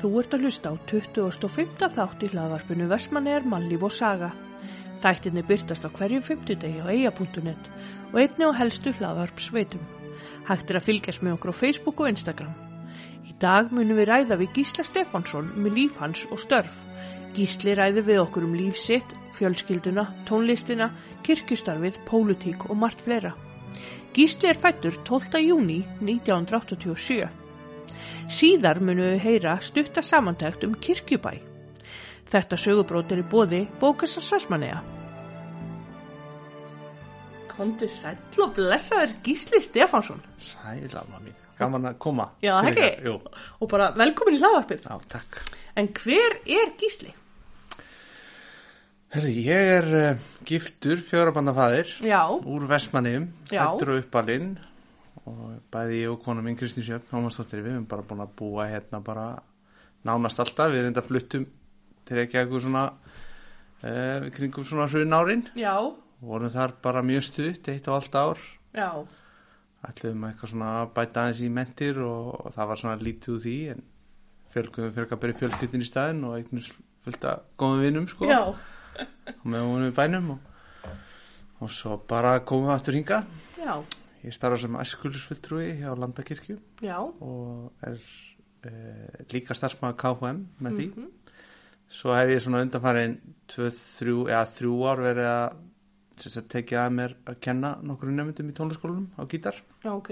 Þú ert að hlusta á 2005. þátt í hlaðvarpinu Vestmannegar mannlíf og saga. Þættinni byrtast á hverjum 50 degi á eia.net og einni á helstu hlaðvarp sveitum. Hægt er að fylgjast með okkur á Facebook og Instagram. Í dag munum við ræða við Gísla Stefánsson um líf hans og störf. Gísli ræði við okkur um líf sitt, fjölskylduna, tónlistina, kirkjustarfið, pólutík og margt fleira. Gísli er fættur 12. júni 1987. Síðar munum við heyra stutta samantækt um kirkjubæ. Þetta sögubrót er í bóði Bókassa Svarsmanega. Kondi sæll og blessaður Gísli Stefánsson. Sæla mín, gaman að koma Já, ekki? Jú, Og bara velkomin í hlaðvarpið. já, takk En hver er Gísli? Herri, ég er uh, giftur fjórabandafæðir úr Vestmanniðum, Já. fættur og uppalinn og bæði ég og konu mín Kristín Sjöfn Hámarsdóttir, við erum bara búin að búa hérna bara nánast alltaf, við erum enda fluttum til ekki eitthvað svona uh, kringum svona hrun árin. Já, vorum þar bara mjög stutt, eitt og allt ár. Já, ætluðum eitthvað svona bæta aðeins í mentir og, og það var svona lítið úr því en fjölgum fyrir að byrja fjölkyttin í staðin og eignus fullt að góðum vinnum sko. Já, og með honum í bænum og, og svo bara komum við aftur hinga já, ég starfa sem æskulisfulltrúi hjá Landakirkju já, og er e, líka starfsmaður KFM með því. Mhm. svo hef ég svona undanfærin 2-3 eða 3 ár verið að sagt, tekið að mér að kenna nokkur nefndum í tónlaskólanum á gítar. Já, ok,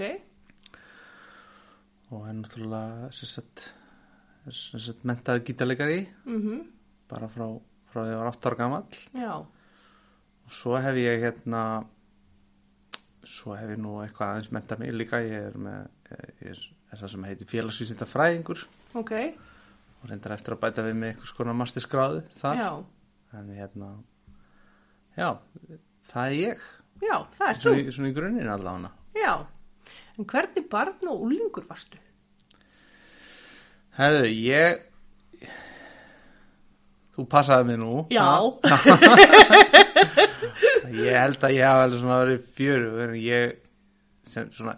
og er náttúrulega sagt, mentaði gítarleikari. Mhm, bara frá, frá því að ég var 8 ára gamall. Já, og svo hef ég hérna svo hef ég nú eitthvað aðeins mentað mig líka. Ég er með ég er, er það sem heitir félagsvísinda fræðingur ok, og reyndar eftir að bæta við með eitthvað skona masterskráðu þar. Já, en hérna já, það er ég. Já, það er þú, svona, svona í grunninn allavega. Já. En hvernig barn og úlingur varstu? Herðu, ég þú passaði mig nú. Já, Ég held að ég hafa alveg svona verið fjöru en ég sem svona,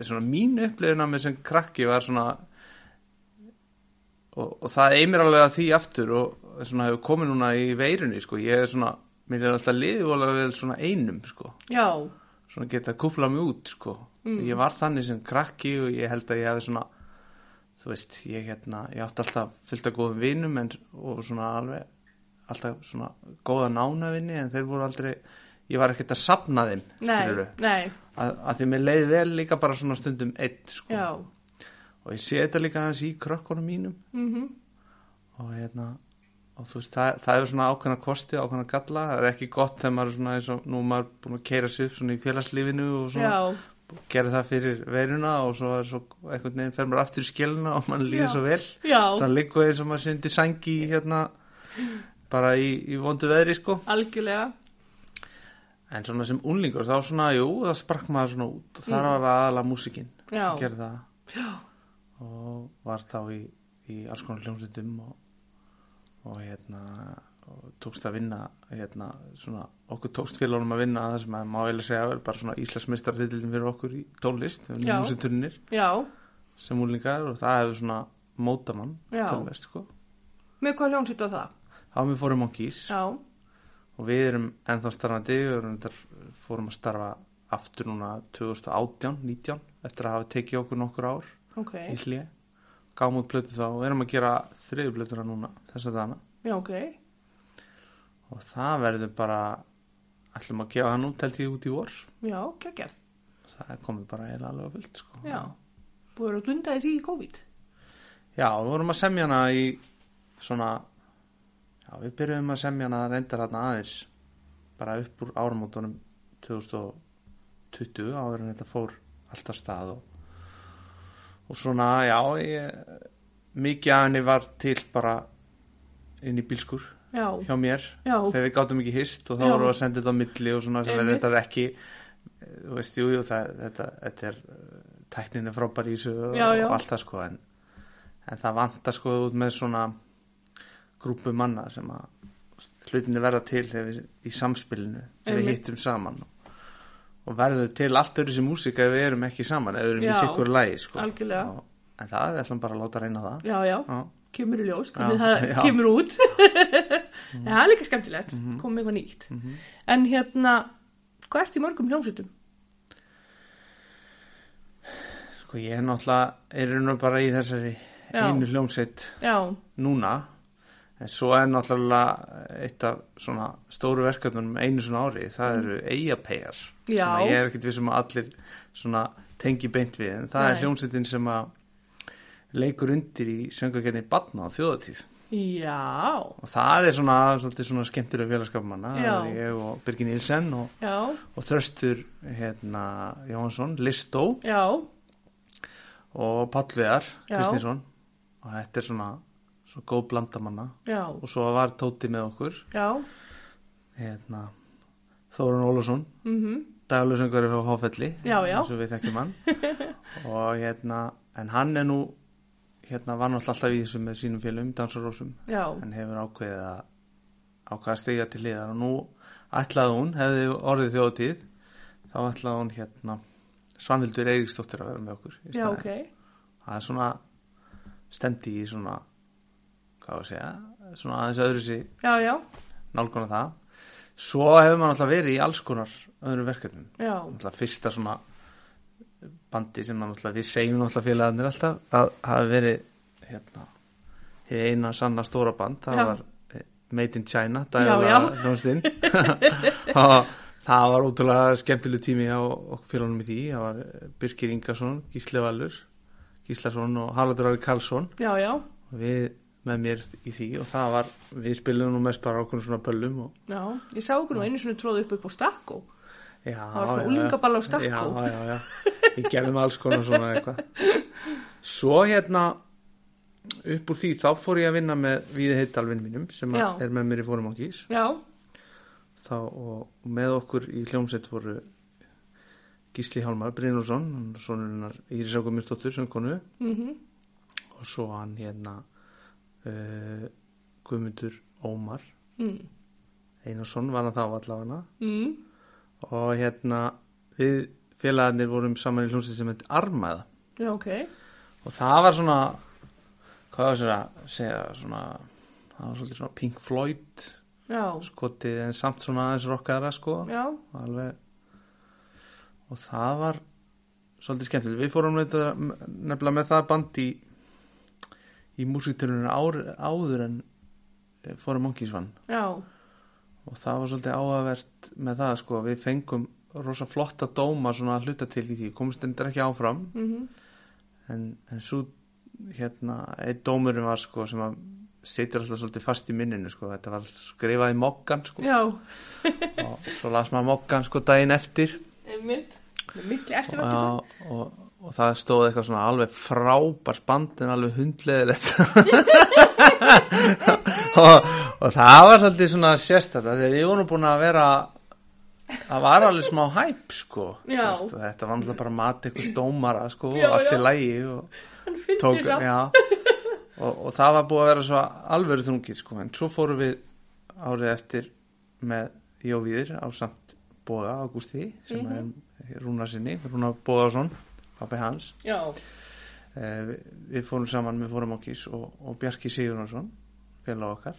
svona mín upplifuna með sem krakki var svona og, og það eimir alveg að því aftur og svona hefur komið núna í veirunni sko, ég er svona mér er alltaf liðið alveg vel svona einum sko, já, svona geta að kúpla mig út sko, ég var þannig sem krakki og ég held að ég hafi svona þú veist, ég hérna ég átti alltaf fullt af góðum vinum en, og svona alveg alltaf svona góða nánavinni en þeir voru aldrei ég var ekkert að sapna þeim skilurðu. nei, að, að því mér leið vel líka bara svona stundum eitt sko. já, og ég sé þetta líka aðeins í krökkunum mínum. Mhm, og hérna og þú veist, það, það er svona ákveðna kosti ákveðna galla, það er ekki gott þegar maður er svona eins og nú er maður búin að keira sig upp svona í félagslífinu og svona. Já, gera það fyrir veruna og svo er svo einhvern veginn fer maður aftur í skjöluna og mann líður svo vel. Já, svona líku eins og maður syndi sangi hérna bara í, í vondu veðri sko. Algjörlega, en svona sem unlingur þá svona, jú, það sprakk maður svona út. Og þar var aðalega músikinn Mm. Sem gerði það. Já, og var þá í, í alls konar hljómsveitum og, og hérna og tókst að vinna hérna svona, okkur tókst félagunum að vinna það sem að má eiginlega segja vel bara svona Íslandsmeistartitillin fyrir okkur í tónlist músiturnir sem úlingar og það hefur svona mótamann tölvest sko. Með hvað hljómsýtt var það? þá við fórum Monkeys Já, og við erum ennþá starfandi við fórum að starfa aftur núna 2018, 19 eftir að hafa tekið okkur nokkur ár ok, í hlje gáum út plötu þá og erum að gera þriðu plötuna núna þess að dana já, ok, og það verður bara ætlum að gefa hann út held ég út í vor. Já, geggjað, það komið bara eiginlega alveg á fullt sko. já, búið að dundaði því í COVID, já, við vorum að semja hana í svona já, við byrjuðum að semja hana reyndar hana aðeins bara upp úr áramótunum 2020 áður en þetta fór alltaf stað og, og svona, já ég, mikið af henni var til bara inn í bílskur já, hjá mér já, þegar við gátum ekki hist og þá vorum við að senda þetta á milli og svona sem er þetta ekki þú veist, jú, jú, það, þetta, þetta er eh, tæknin er frábær í þessu og, og allt það sko en, en það vantar sko út með svona grúpu manna sem að hlutinni verða til við, í samspilinu þegar við hittum saman og, og verður til allt öðru sem músika ef við erum ekki saman, ef við erum Já. í sikkur lægi sko. Og, en það, við ætlum bara að láta reyna það. Já, já, Já. Kemur í ljós, hvernig Já, það já. Kemur út en það er líka skemmtilegt komið eitthvað nýtt en hérna, hvað ert í mörgum hljómsveitum? Sko ég er náttúrulega, er nú bara í þessari Já. einu hljómsveit Já, núna en svo er náttúrulega eitt af svona stóru verkefnum einu svona ári, það eru Mm. Sem að ég er ekkert vissum að allir svona tengi beint við en það Nei. er hljómsveitin sem að leikur undir í söngakenni Batna á þjóðatíð já, og það er svona, svona skemmtilega er ég og Birgir Nílsen og, og Þröstur hérna, Jóhansson, Listó. Já. Og Já. Kristinsson. Og þetta er svona, svona góð blandamanna já, og svo var Tóti með okkur. Já. Hérna, Þórun Ólafsson. Mhm, daglusöngari frá Háfelli eins og við þekkjum hann. Og hérna, en hann er nú hérna var náttúrulega alltaf í þessu með sínum félum, dansarósum en hefur ákveðið að ákveða að stiga til liðar og nú ætlaði hún, hefði orðið þjóðtíð þá ætlaði hún hérna Svanhildur Eiríksdóttir að vera með okkur í já, staðinn. ok. Það er svona stemdi í svona hvað var að segja, svona aðeins öðru sig. Já, já, nálguna það. Svo hefur maður alltaf verið í alls konar öðrum verkefnum. Fyrsta svona bandi sem við segjum alltaf félagarnir alltaf að hafi verið hérna eina sanna stóra band það Já. var eh, Made in China Já, já. það var ótrúlega skemmtileg tími á félagunum í því. Það var eh, Birkir Ingarsson, Gísli Valur Gíslason og Haraldur Ari Karlsson. Já, já, og við með mér í því og það var, við spilum nú mest bara okkur svona böllum og já ég sá okkur nú einu svona tróðu upp upp á stakko. Já, Það var svona unglingaball á Stakkó. já, já, já, við gerðum alls konar svona eitthvað. Svo hérna upp úr því þá fór ég að vinna með Víði Heitalvinn mínum sem er með mér í fórum ákís já, þá og, með okkur í hljómsveit voru Gísli Hálmar Brynjólfsson svonunnar Íris Águmistóttur sem konu mhm, og svo hann hérna uh, Guðmundur Ómar. Mm, Einarsson var hann þá allavega. Mm, og hérna við félagarnir vorum saman í hljómsveit sem heitir Armaða. Já, ok. Og það var svona hvað var sér að segja svona, það var svolítið svona Pink Floyd já, skotið en samt svona aðeins rockaðara sko. Já, alveg. Og það var svolítið skemmtilegt. Við fórum nefnilega með það band í í músiktörunum áður en eh, fórum Monkísvann já, og það var svolítið áhugavert með það sko. Við fengum rosa flotta dóma svona hluta til í því komst endur ekki áfram. Mhm, en, en svo hérna einn dómurinn var sko sem að situr alltaf svolítið fast í minninu sko. Þetta var skrifað í mokkan sko. Og svo las maður mokkan sko daginn eftir. Einmitt, miklu eftirvættu og, og, og það stóð eitthvað svona alveg frábært band en alveg hundleðilegt og, og það var svolítið svona sérstætt þegar við vorum búin að vera það var alveg smá hæp sko. Og þetta var náttúrulega bara mat eitthvað stómara sko Já, og allt já. í lægi og tók, og, og það var búið að vera svo alvöru þungið sko. En svo fórum við árið eftir með Jóvíðir á samt Bóða Ágústi sem Mhm. er Rúnar sinni, Rúnar Bóðarsson pappi hans. Já, eh, við, við fórum saman með fórum okkis og, og Bjarki Sigurnarsson félag okkar.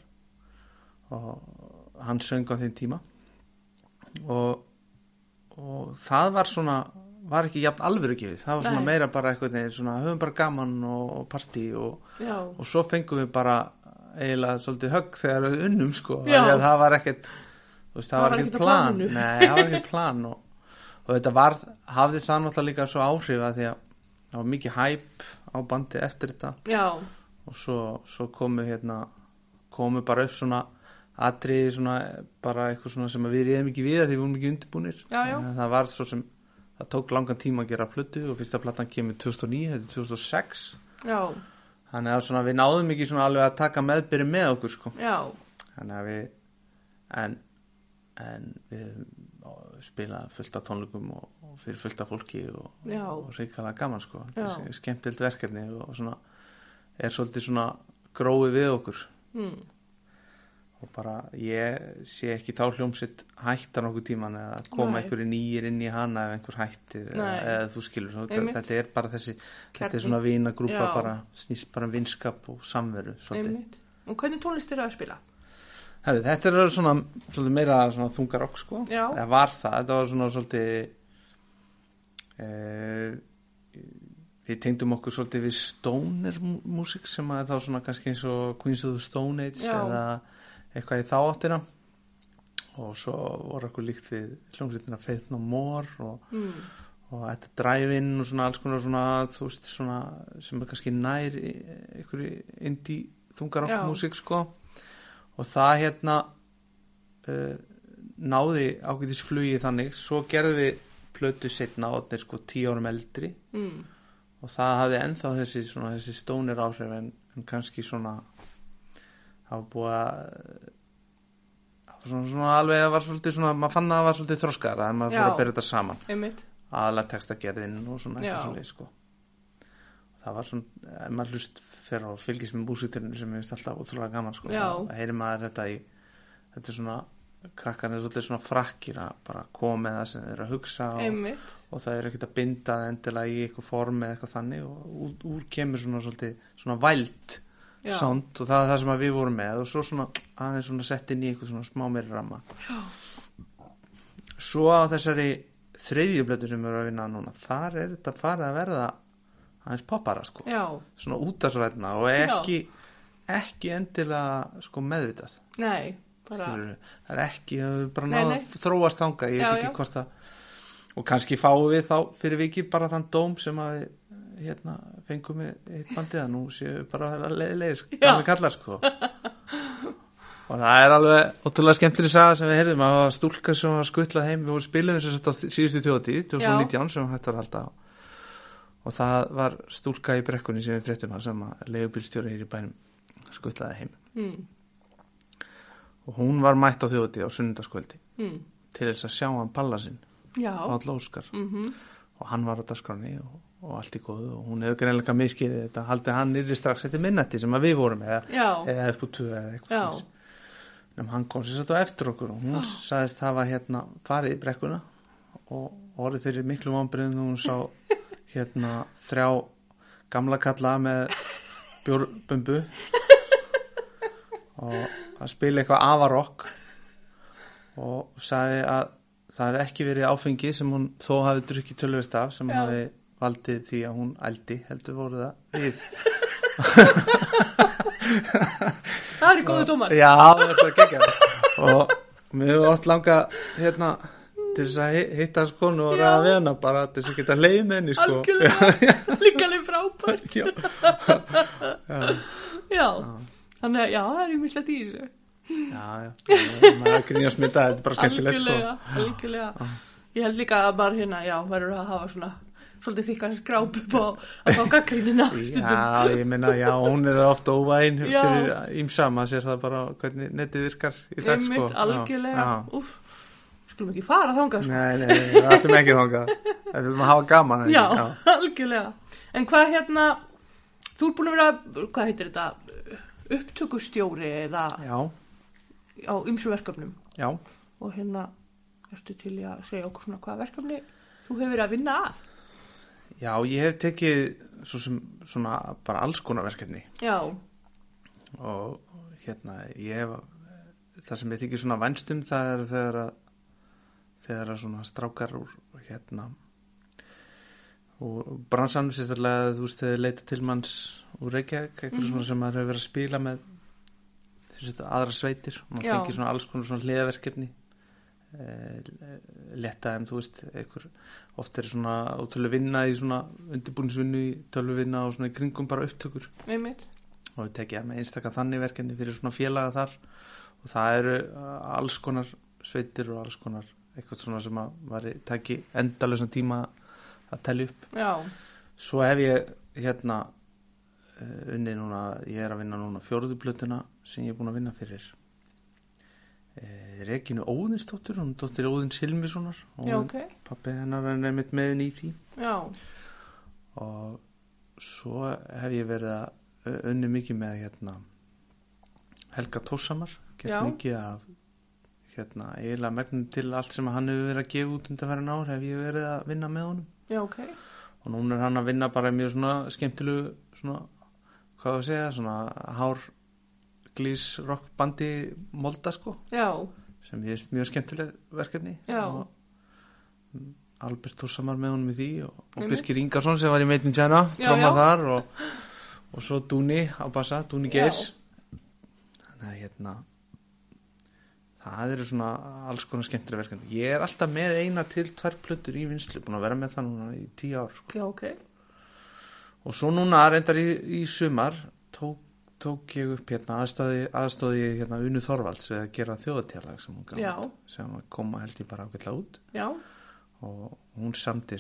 Og hann söng á þeim tíma og, og það var svona var ekki jafn alvöru gefið það var svona Nei. meira bara eitthvað neginn svona höfum bara gaman og, og partí og, og svo fengum við bara eiginlega svolítið högg þegar við unnum sko. Það var ekkert veist, það, var ekkert plan. nei, það var ekkert plan og, og þetta var, hafði það náttúrulega líka svo áhrif að því að það var mikið hæp á bandi eftir þetta. Já, og svo, svo komu hérna komu bara upp svona atriði svona bara eitthvað svona sem við reyðum ekki við að því við vorum ekki undirbúnir. Já, já. Það var svo sem það tók langan tíma að gera plötu og fyrsta platan kemur 2009, þetta er 2006 já, þannig að svona, við náðum ekki svona alveg að taka meðbyrði með okkur sko. Þannig að við en, en við spila fullt af tónleikum og, og fyrir fullt af fólki og, og ríkala gaman sko. Er skemmtild verkefni og svona er svolítið svona gróið við okkur. Mm, og bara ég sé ekki þá hljómsitt hætta nokkuð tíman eða koma einhverju nýjir inn í hana ef einhver hættir eða, eða þú skilur svo, þetta, þetta er bara þessi þetta Kjarni. er svona vinagrúpa Já. bara snýst bara um vinskap og samveru. Og hvernig tónlist er að spila? Herri, þetta er svona svolítið meira svona þungarokk sko eða var það, þetta var svona svolítið e, við tengdum okkur svolítið við stoner mú- músík sem að þá svona kannski eins og Queens of the Stone Age Já. eða eitthvað í þá áttina og svo voru okkur líkt við hljómsveitina Faith No More og, Mm. og þetta drive-in og svona alls konar svona, þú veist, svona sem er kannski nær einhverju indie þungarokk Já. músík sko og það hérna uh, náði ágætis flugi þannig svo gerðum við plötu setna er sko tíu árum eldri Mm. og það hafði ennþá þessi, svona, þessi stónir áhrif en, en kannski svona það var búið að var svona, svona alveg það var svolítið svona, maður fann að það var svolítið þroskara þegar maður fór að byrja þetta saman Einmitt. aðalega textagerðin og svona eitthvað svolítið sko það var svona, ef maður hlust fyrir að fylgjast með búsiturinn sem ég veist alltaf ótrúlega gaman sko, Já. það heyri maður þetta í þetta er svona, krakkarnir er svolítið svona frakkir að bara koma með það sem þeir eru að hugsa og, og það er ekkert að binda það endilega í eitthvað form eða eitthvað þannig og úr, úr kemur svona svona væld Já. Sound og það er það sem að við vorum með og svo svona aðeins svona sett inn í eitthvað svona smá meiri ramma Já. svo á þessari þriðju blötu sem við erum að vinna núna þar er þetta farið að verða aðeins poppara sko Já. svona útarsvætna og ekki ekki endilega sko meðvitað Nei. Bara. Það er ekki, er bara nei. að þróast þanga ég veit ekki hvort það og kannski fáum við þá fyrir viki bara þann dóm sem að við hérna fengum við eitt bandið að nú séu við bara að leiðilegir gamli kallar sko. Og það er alveg ótrúlega skemmtileg saga sem við heyrðum að það var stúlka sem var skuttlað heim við vorum spiluðum sem sagt á síðustu tjóðtíð 2019 sem að halda og það var stúlka í brekkunni sem við fréttum að sem að leigubílstjóri hér í bænum skuttlaði heim. Mm. og hún var mætt á þjóðtíð á sunnundaskvöldi Mm. til þess að sjá hann palla sinn. Páll Óskar. Mm og hann var á dagskráni og, og allt í góðu. Og hún hefur greinlega miskið þetta. Haldið hann nýri strax eftir minnati sem við vorum eða, eða úr tvö eða eitthvað en hann kom sér satt á eftir okkur og hún sagðist hafa hérna farið í brekkuna og orðið fyrir miklu vombriðum þegar hún sá hérna þrjá gamla kalla með bjórbumbu. Og að spila eitthvað avarokk og sagði að það hefði ekki verið áfengi sem hún þó hafi drukkið tölvist af sem Já. hafi valdið því að hún ældi heldur voru það við Það er í góðu dómar. Já, það er það geggjað og mér hefur oft langa hérna til þess að hi- hitta hans konu og Já. ræða við hana bara til þess að geta leið með henni sko. Líka alveg frábært. Já, Já. Þannig að já, það er ímislegt í þessu. já, já, já maður er að grínja smita þetta er bara skemmtilegt sko. Ég held líka að bara hérna, já, verður að hafa svona svolítið þykkan skráp upp á gaggrínina. Já, ég meina, já, hún er ofta óvæn Já. fyrir ímsa, maður sér það bara hvernig netið virkar í dag sko Einmitt, algjörlega. Já, Úf, skulum ekki fara þangað, já. sko. Nei, nei, það ætlum ekki þangað Það ætlum að hafa gaman ekki? Já, algjörlega. En hvað hérna, þú er búin að vera, hvað heitir þetta, upptökustjóri eða Já, á ymsu verkefnum já, og hérna, ertu til að segja okkur svona hvað verkefni þú hefur verið að vinna að? Já, ég hef tekið svo sem svona bara alls konar verkefni. Já, og hérna ég hef það sem ég þykir svona vænstum það er þegar að þegar að svona strákar úr hérna og bransanum sérstaklega þú veist þegar leita til manns úr Reykjavík eitthvað svona sem maður hefur verið að spila með þú veist aðra sveitir. Og maður fengið svona alls konar svona hliðaverkefni letta þeim, þú veist einhver, oft er svona ótrúlega vinna í svona undirbúinsvinnu í tölvuvinna og svona í kringum bara upptökur. Einmitt. og við tekja með einstakka þannig verkefni fyrir svona félaga þar. Og það eru uh, alls konar sveitir og alls konar eitthvað svona sem að var taki endalösa tíma að telja upp. Já, svo hef ég hérna uh, unni núna, ég er að vinna núna fjóruðublötuna sem ég er búin að vinna fyrir uh, Reginu Óðinsdóttur, hún er dóttir Óðins Hilmissonar. Já, ok. pappi hennar er nefnitt meðin í því. Já, og svo hef ég verið að unni mikið með hérna Helga Tósamar gett mikið af hérna, eiginlega megnum til allt sem hann hefur verið að gefa út undan færin ár hef ég verið að vinna með honum. Já, ok. og núna er hann að vinna bara mjög skemmtilegu svona, hvað að segja, svona hár glís rockbandi molda sko, Já, sem ég veist mjög skemmtileg verkefni Já. og Albert Húsamar með honum í því og, og. Birgir Ingarsson sem var í Meitin Tjana, Já, tróma já. þar og, og svo Dúni á bassa, Dúni. Geirs þannig að hérna það eru svona alls konar skemmtileg verkefni ég er alltaf með eina til tvær plötur í vinslu, búin að vera með það núna í tíu ár sko. já, ok. og svo núna reyndar í, í sumar tók, tók ég upp hérna aðstóði, aðstóði hérna Unu Þorvalds við að gera þjóðatjálag sem hún gaf sem koma held ég bara ágætla út. Já, og hún samti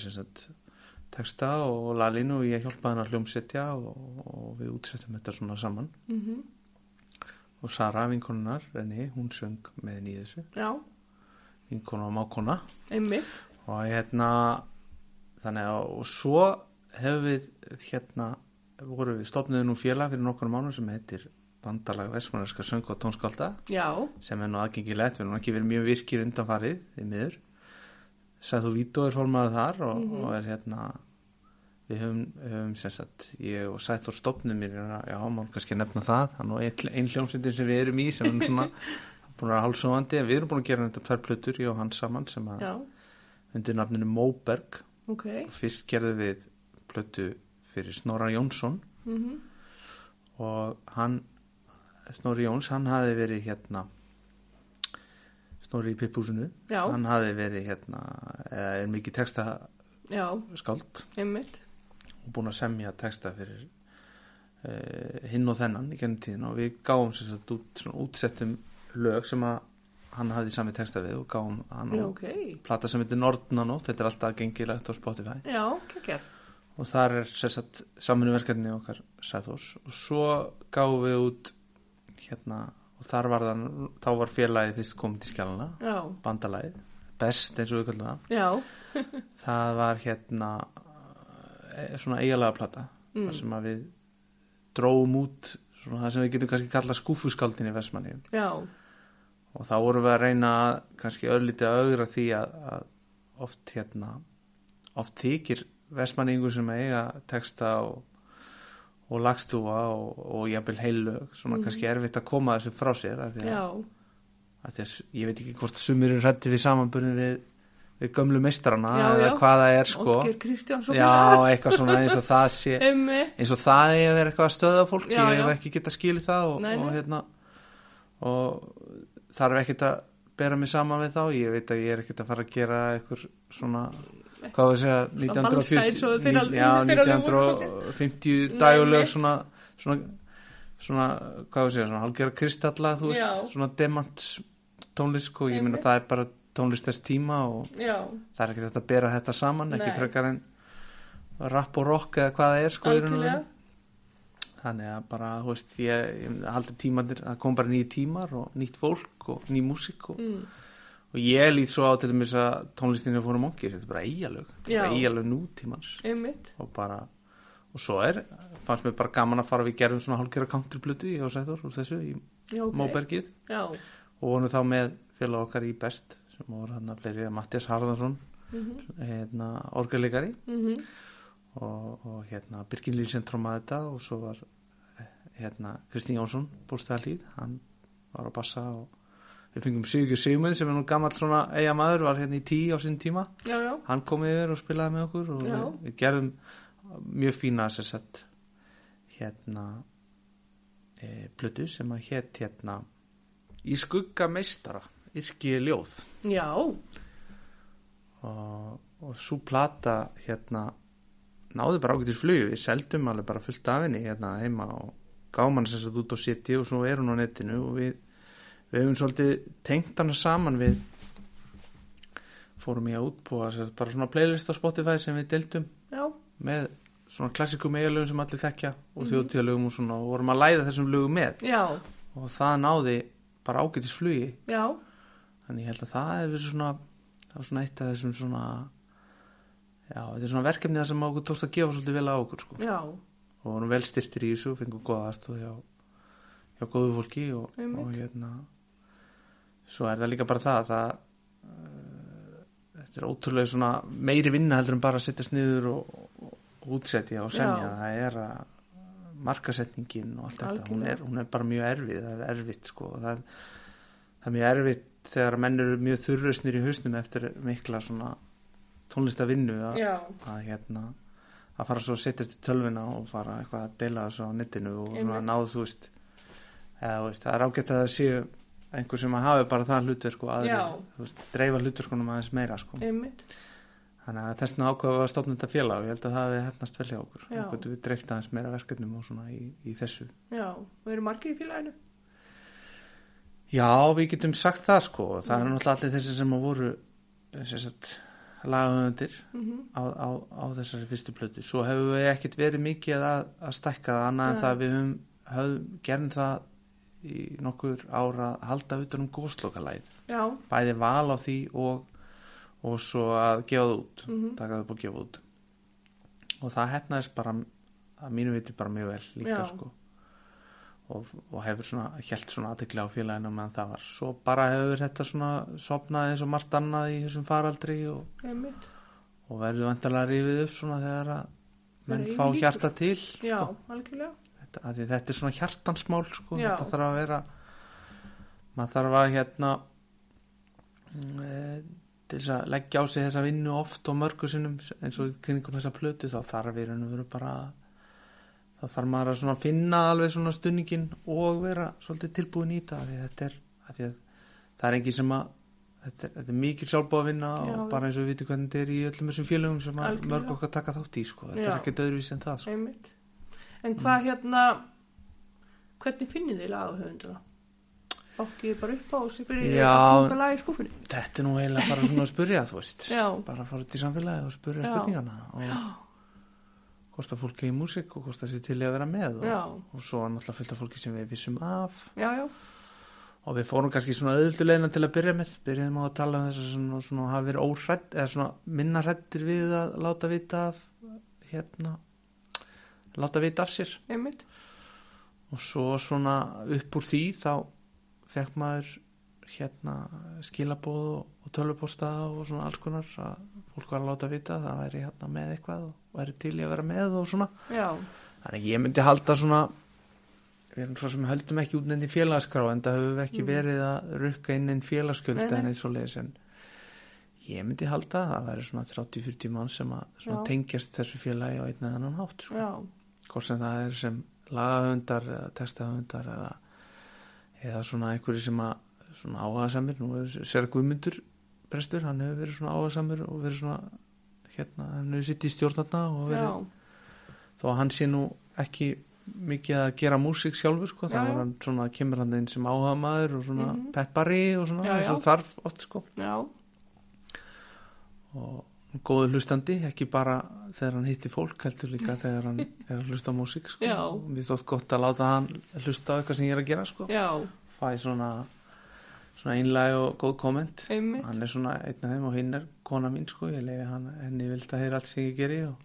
texta og lalinu og ég hjálpaði hann að hljómsetja og, og við útsettum þetta svona saman. Mhm, og Sara vinkonunar, Renni, hún söng með já, vinkonu og mákona og hérna þannig að og svo hefur við hérna voru við stofnuðu nú félag fyrir nokkur mánu sem heitir Bandalag Vestmannarska söng og tónskálda Já, sem er nú aðgengilegt, við erum nú ekki verið mjög virkir undanfarið í miður. Sæðu Vító er formaður þar og, og er hérna við höfum, höfum sagt ég og Sæþór stopnum mér já, má kannski nefna það, hann og ein, ein hljómsveitin sem við erum í sem er svona búin að vera hálsóðandi, við erum búin að gera þetta tvær plötur, ég og hann saman sem að já, undir nafninu Móberg. Ok. og fyrst gerðum við plötu fyrir Snorra Jónsson. Mhm, og hann Snorri Jóns, hann hafi verið hérna Snorri í Pippúsinu. Hann hafi verið hérna eða er mikið texta einmitt. og búin að semja texta fyrir uh, hinn og þennan í gennum tíðin og við gáum sagt út, svona útsettum lög sem að hann hafði sami texta við og gáum hann Já, og ok. plata sem heitir Nordnanótt, þetta er alltaf gengilegt á Spotify. Já, kekkjar. Og þar er sérsagt samanverkefni okkar Sæþós og svo gáum við út hérna og þar var það, þá var félagið fyrst komið til skjálana, Já, bandalagið best eins og við kallum það. Það var hérna eh, svona eigalega plata Mm. þar sem að við dróum út svona það sem við getum kannski kallað skúfuskáldin í Vestmanni og þá vorum við að reyna kannski örlítið að augra því að, að oft hérna oft þykir Vestmanningu sem eiga texta og, og lagstúfa og, og jafnvel heillög svona kannski erfitt að koma þessu frá sér af því að, að því að ég veit ekki hvort sumir eru hrætti við samanbörnum við, við gömlu meistrana Já, eða já. hvað það er sko. Já, eitthvað svona eins og það sé eins og það er að vera eitthvað að stöða fólk Já, já. ekki getað skilið það og, Nei, og hérna. Og þarf ekkert að bera mig saman við þá, ég veit að ég er ekkert að fara að gera eitthvað svona hvað var að segja, valsa eins og þau fyrra- ní- já, fyrra lög voru 1950 Nei, dagulög nei. svona, svona svona, hvað var að segja, halgera kristalla, þú veist, Já. svona demant tónlist og ég Einmitt. það er bara tónlist þess tíma og Já, það er ekkert hægt að bera þetta saman, ekki Nei. frekar en rap og rock eða hvað það er sko. Þannig að bara, þú veist, ég, ég haldi tímanir, það kom bara nýjir tímar og nýtt fólk og ný músík og, Mm. Og ég lít svo á til dæmis að tónlistinni fórum okkir, þetta er bara eigalög, Já. eigalög nútímans. Og bara, og svo er, fannst mér bara gaman að fara við gerðum svona hálfgerða countryblutu í Ásæður úr þessu í Já, ok. Móbergið. Já, og vorum þá með félag okkar í best sem voru hann að fleiri Mattias Harðarsson, mhm, hérna, orgelegari mhm, og, og hérna Birkin Lýsen trómaði þetta og svo var eh, hérna Kristín Jónsson bústæðalíð, hann var á bassa og við fengum Sigur Sigmund sem er nú gammal svona eiga maður, var hérna í tí á sinn tíma, já, já, hann kom yfir og spilaði með okkur og Já. við, gerðum mjög fína sér sett hérna e, plötu sem að hétt hérna í skugga meistara yrki ljóð. Já, og, og svo plata hérna náði bara ágættis flug við seldum alveg bara fullt af henni hérna heima og gáum hann sem sagt út á City og svo er hún á netinu og við, við hefum svolítið tengt hana saman við fórum í að útbúa bara svona playlist á Spotify sem við deildum já, með svona klassikum eigalögum sem allir þekkja og mm þjóðtíðalögum og svona og vorum að læða þessum lögum með. Já, og það náði bara ágættis flugi. Já, Þannig ég held að það hefur verið svona, það var svona eitt af þessum svona, já, þetta er svona verkefni það sem okkur tókst að gefa svolítið vel á okkur, sko. já, Og vorum vel styrtir í þessu, fengum góða aðstóð hjá, hjá góðu fólki og, og hérna, svo er það líka bara það að uh, þetta er ótrúlega svona meiri vinna heldur en bara að setjast niður og, og, útsetja og semja. Já. það er að markasetningin og allt þetta, hún Algjörlega. er, hún er bara mjög erfið það er erfitt sko. Það, það er mjög erfitt þegar menn eru mjög þurrusnir í hausnum eftir mikla svona tónlistavinnu að, að hérna að fara svo að setja til tölvina og fara eitthvað að deila þessu á netinu og svona náðu þú veist. Eða þú veist, það er ágætt að það séu einhver sem að hafi bara það hlutverk og aðri, dreifa hlutverkunum aðeins meira sko. þannig að þessna ákveða að stofna þetta félag og ég held að það hefði hefnast vel hjá okkur. Við dreift aðeins meira verkefnum og svona í, í þessu. Já, og eru margir í félaginu? Já, við getum sagt það sko. Það er náttúrulega allir þessi sem að voru lagahöfundir Mm á, á, á þessari fyrstu plötu. Svo hefur við ekkert verið mikið að, að stækka það annað en það að við höfum, gerðum það í nokkur ára að halda utan um góðslokalæð bæði val á því og, og svo að gefa það út Mhm. taka það upp og gefa út. Og það hefnaðist bara að mínu viti bara mjög vel líka sko. Og, og hefur svona, helt svona aðtekla á félaginu meðan það var. Svo bara hefur þetta svona sopnað eins og margt annað í þessum faraldri og og verður vantarlega rífið upp svona þegar að menn fá hjarta til Já, sko. algjörlega. Þetta, að þetta er svona hjartansmál sko. Já. þetta þarf að vera maður þarf að hérna e, til þess að leggja á sig þessa vinnu oft og mörgu sinnum eins og kringum þessa plötu þá þarf við og veru bara þá þarf maður að svona finna alveg svona stunningin og vera svolítið tilbúin í þetta þetta er, að það er engin sem að þetta er, þetta er mikil sjálfbóð að vinna Já. og bara eins og við vitum hvernig þetta er í öllum þessum félögum sem að mörg okkar taka þátt í sko. þetta Já. er ekkert öðruvís en það sko. Einmitt. En hvað hérna, hvernig finnir þið lagahöfunduna? Bakkið bara upp á og sér byrjið Já. að punga lag í skúfunni? þetta er nú eiginlega bara svona að spurja þú veist Já. bara að fara í samfélagi og spurja Já. spurningana og hvort að fólki í músík og hvort það sé til að vera með Já. og, og svo er náttúrulega fullt af fólki sem við vissum af Já, já, og við fórum kannski svona auðvöldulegina til að byrja með byrjuðum á að tala um þess að svona, svona hafa verið óhrætt eða svona minna hrættir við að láta vita af hérna láta vita af sér. Einmitt. og svo svona upp úr því þá fekk maður hérna skilabóð og, og tölvuposta og svona alls konar að fólk var að láta vita að það væri hérna með eitthvað og væri til í að vera með og svona. Já, þannig ég myndi halda svona við erum svo sem höldum ekki út nefndi félagskrá en það höfum við ekki verið að rukka inn einn nei. en eitt svo leiðis en ég myndi halda að það væri svona 30-40 mann sem að tengjast þessu félagi á einn eða annan hátt sko. Já, hvort sem það er sem lagahöndar eða textahöndar eða, eða svona einhverju sem að svona áhugasamir, nú er sér Guðmundur prestur, hann hefur verið svona áhugasamur og verið svona hérna, hann hefur sitt í stjórnarna og verið þó að hann sé nú ekki mikið að gera músík sjálfur sko, já. er hann svona, kemur hann inn sem áhuga maður og svona Mhm. peppari og svona, Já, og já. þarf oft sko já, og góður hlustandi, ekki bara þegar hann hitti fólk, heldur líka þegar hann er að hlusta á músík sko. Mér þótt gott að láta hann hlusta á eitthvað sem ég er að gera sko. já, fæ svona svona einlæg og góð komment einmitt. hann er svona einn af þeim og hinn er kona mín sko, ég leiði hann henni vilt að heyra allt sem ég geri og,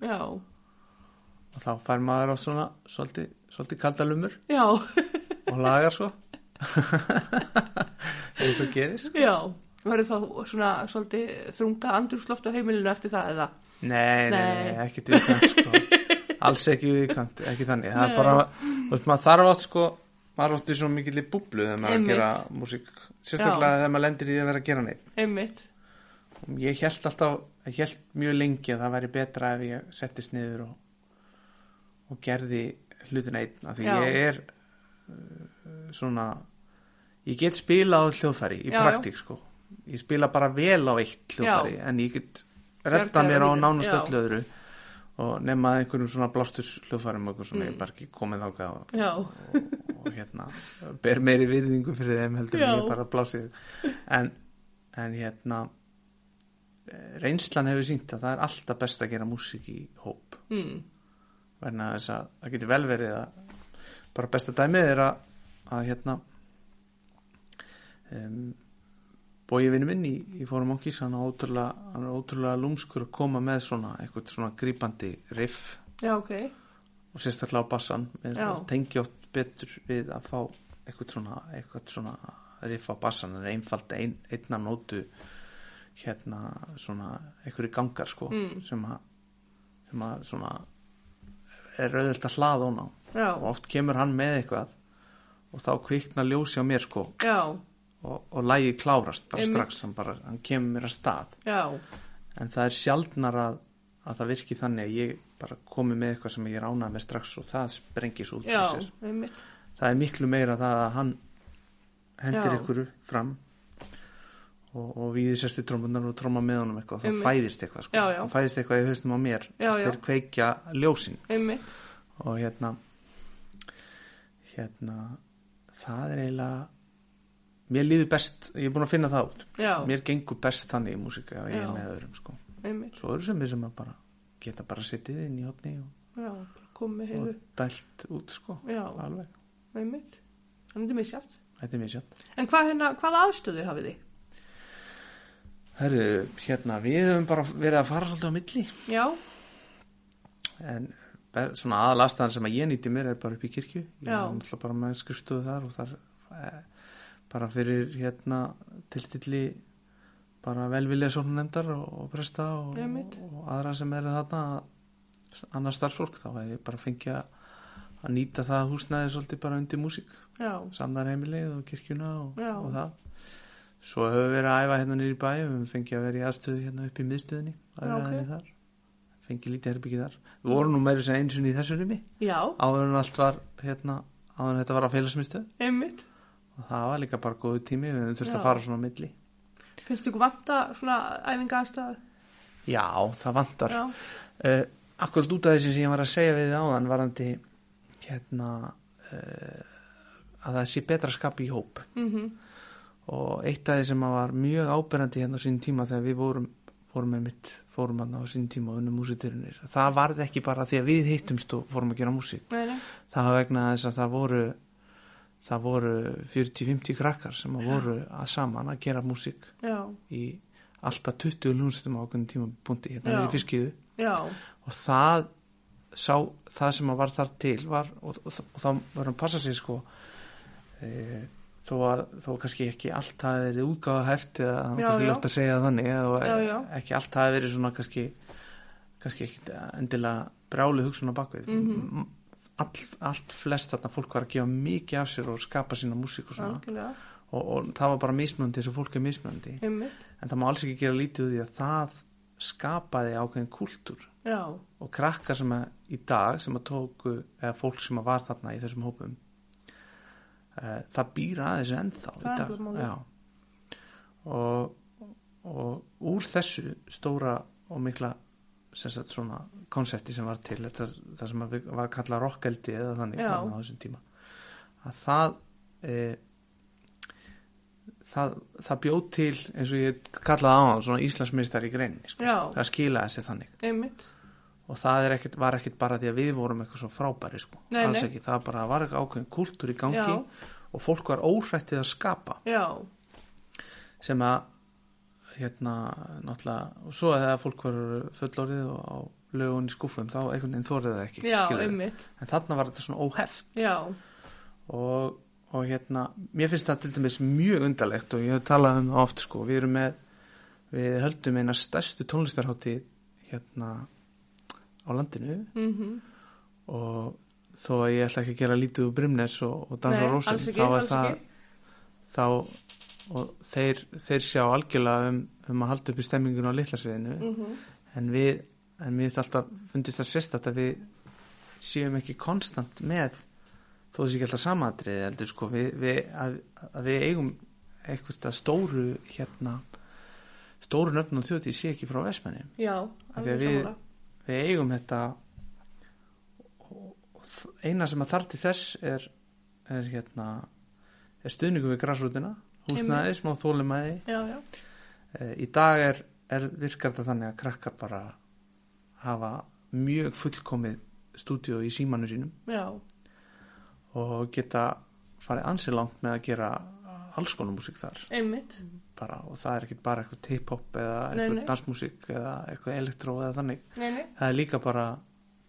og þá fær maður á svona svolítið, svolítið kaldalumur já, og lagar svo eins og gerist sko. já. Verður þá svona svolítið þrunga andrúsloft á heimilinu eftir það eða? Nei, nei, nei, Nei. ekkert viðkvæmt sko. alls ekki viðkvæmt, ekki þannig það Nei. er bara, þú veist, maður þarf átt sko maður átt í svo mikill í búblu þegar maður er gera músík sérstaklega þegar maður lendir í að vera að gera neitt Einmitt. ég held alltaf, ég held mjög lengi að það væri betra ef ég settist niður og, og gerði hlutin einn, af því Já. ég er uh, svona ég get spilað á hljóðfæri í Já, já. praktík sko ég spila bara vel á eitt hljóðfæri en ég get Bjargaði mér á nánast öllu öðru og nema einhverjum svona blástus hljóðfærum og eitthvað svona Mm. ég bara ekki komið þákað og, og, og hérna ber meiri virðingu fyrir þeim heldur en Já. ég bara blásið en, en hérna eh, reynslan hefur sínt að það er alltaf best að gera músík í hóp mm. verna þess að það getur vel verið að bara besta dæmið er að, að hérna um, bói vinnu minn í, í fórum okkis hann er ótrúlega, hann er ótrúlega lúmskur að koma með svona eitthvað svona grípandi riff. Já, ok. og sérstaklega á bassan tengi oft betur við að fá eitthvað svona, eitthvað svona riff á bassan en einfald ein, einna nótu hérna svona einhverju gangar sko Mm. sem að sem að svona er auðvitað að hlaða hún á. Já, og oft kemur hann með eitthvað og þá kvikna ljósi á mér sko. Já, og, og lægi klárast bara Einmitt. strax, hann, bara, hann kemur mér að stað. Já, en það er sjaldnar að, að það virki þannig að ég bara komi með eitthvað sem ég er ánað með strax og það sprengis út já, það er miklu meira það að hann hendir Já. ykkur fram og, og við sérstu trómunar og tróma með honum eitthvað og þá fæðist eitthvað sko. Þá fæðist eitthvað í haustum á mér þeir kveikja ljósin. Einmitt, og hérna hérna það er eiginlega mér líður best, ég er búin að finna það út. Já, mér gengur best þannig í músika og ég er með öðrum sko. einmitt, svo eru sem við sem að bara geta bara sittið inn í hotni og, já, og dælt út sko, já, alveg, einmitt, þannig misjátt. þetta er mér sjátt En hvað hérna, hvað aðstöðu hafið þið? Herru, hérna, við höfum bara verið að fara svolítið á milli. Já, en svona aðalastaðan sem að ég nýti mér er bara upp í kirkju. Ég er náttúrulega bara með skrifstofu þar og þar e, bara fyrir hérna tilstilli bara velvilja svona nefndar og, og presta og, og aðra sem eru þarna annars starfsfólk þá hef ég bara fengið að að nýta það húsnæði svolítið bara undir músík. Já, samdarheimilið og kirkjuna og, og það. Svo höfum við verið að æfa hérna nýri bæ við höfum fengið að vera í aðstöðu hérna upp í miðstöðinni Já, ok. aðraðinni þar. Fengið lítið herbyggi þar. Við vorum nú meiri sem eins og í þessu rými. Áður en allt var hérna áður en þetta var á félagsmiðstöð. Einmitt. Og það var líka bara góðu tími við höfum þurft Já. að fara svona á milli. Finnst ykkur vanta svona æfinga aðstöðu? já, það vantar. Uh, akkurat út af þessi sem ég var að segja við þið áðan varandi hérna uh, að það sé betra skapi í hóp. Mhm, og eitt af því sem að var mjög áberandi hérna á sín tíma þegar við vorum, vorum með mitt fórum hann á sín tíma og unnum músityrunir það varði ekki bara því að við hittumst og fórum að gera músík. Það var vegna þess að það voru það voru 40-50 krakkar sem að voru að saman að gera músík í alltaf 20 lúnsettum á okkur tíma búndi hérna við fiskiðu já, og það sá, það sem að var þar til var, og, og, og þá verðum að passa sig sko e, þó að þó kannski ekki allt hafi verið útgáða heft eða já. ljótt að segja þannig eða Já, já. ekki allt hafi verið svona kannski kannski ekki endilega brjálið hugsun á bakvið Mhm. All, allt flest þarna fólk var að gefa mikið af sér og skapa sína músík og svona. Og, og það var bara mismunandi þess að fólk er einmitt, en það má alls ekki gera lítið úr því að það skapaði ákveðin kúltúr já, og krakkar sem að í dag sem að tóku, eða fólk sem að var þarna í þessum hópum uh, það býra að þessu ennþá Það í dag. og, og úr þessu stóra og mikla sem sagt svona konsepti sem var til þetta, það sem var kallað rockeldi eða þannig á þessum tíma. Að það e, það, það bjóð til eins og ég kallaði á hann svona Íslandsmeistar í greinni sko. það skilaði sér þannig. Einmitt, og það ekkit, var ekkit bara því að við vorum eitthvað svo frábæri sko, Nei, alls nei. það bara var eitthvað ákveðin kultúr í gangi Já. og fólk var óhrættið að skapa. Já, sem að hérna náttúrulega og svo þegar fólk var fullorðið og á lögun í skúfum þá einhvern veginn þórið það ekki já, en þarna var þetta svona óheft. Og, og hérna mér finnst það til dæmis mjög undarlegt og ég hef talað um það oft sko við erum með, við höldum eina stærstu tónlistarhátti hérna á landinu. Mhm, og þó að ég ætla ekki að gera lítið úr Brimnes og, og Dans Nei, og Rósum þá er það ekki. þá og þeir, þeir sjá algjörlega um, um að halda upp í stemmingun á litlasviðinu mhm, en við en mér finnst alltaf fundist það sérstætt að við séum ekki konstant með þó þessi ekki alltaf samatriði heldur sko. Við, við, að, að við eigum eitthvað stóru hérna stóru nöfn og þjóti sé ekki frá Vestmenni já, alveg að við- eigum þetta og, eina sem að þarf til þess er, er hérna er stuðningu við græsrútina húsnæði, smá þólumæði e, í dag er, er virkar þetta þannig að krakkar bara hafa mjög fullkomið stúdíu í símanu sínum. Já, og geta farið ansi langt með að gera alls konar músík þar. Bara, og það er ekki bara eitthvað hip-hop eða eitthvað nei. dansmúsík eða eitthvað elektró eða þannig. Nei, nei, það er líka bara,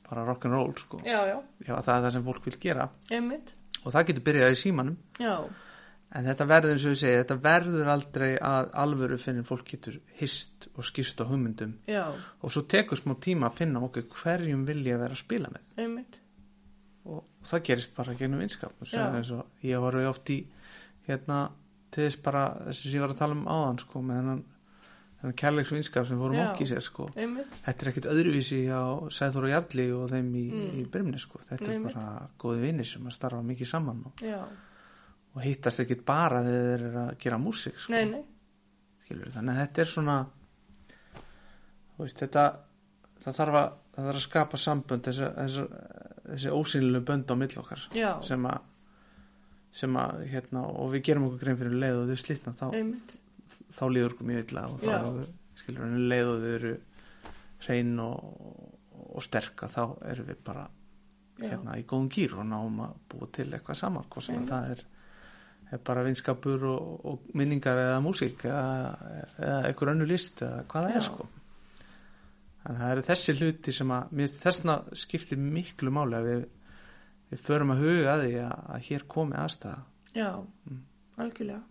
bara rock'n'roll sko. það er það sem fólk vil gera. Einmitt, og það getur byrjað í símanum. Já, en þetta verður eins og við segja þetta verður aldrei að alvöru fyrir fólk getur hist og skýrst á hugmyndum. Já, og svo tekur smá tíma að finna okkur hverjum vilja vera að spila með? Einmitt. Og það gerist bara gennum vinskap. Ég var oft í hérna til þess bara þessu sem ég var að tala um áðan sko með hennan, hennan kærleiks vinskap sem fórum Já. okki sér sko. Þetta er ekkit öðruvísi á Sæður og Jarli og þeim í, Mm. í Brimni sko. Þetta Einmitt. er bara góði vinnir sem að starfa mikið saman og, og hittast ekkit bara þegar þeir eru að gera músík sko. Nei, nei. Skilur, þannig að þetta er svona veist, þetta það þarf að, það þarf að skapa sambönd þessi, þessi, þessi ósynlegu bönd á mill okkar já, sem að sem að, hérna, og við gerum okkur grein fyrir leið og þau slitna, þá, einmitt. þá líður okkur mjög illa og þá, Já. skilur, en leið og þau eru hrein og, og sterka, þá erum við bara Já. hérna í góðum gýr og náum að búa til eitthvað saman, hvað sem það er bara vinskapur og, og minningar eða músík eða, eða einhver önnu list eða hvað það er sko. En það eru þessi hluti sem að mér finnst þessna skiptir miklu máli að við, við förum að huga að því að, að hér komi aðstæða já, Mm. algjörlega.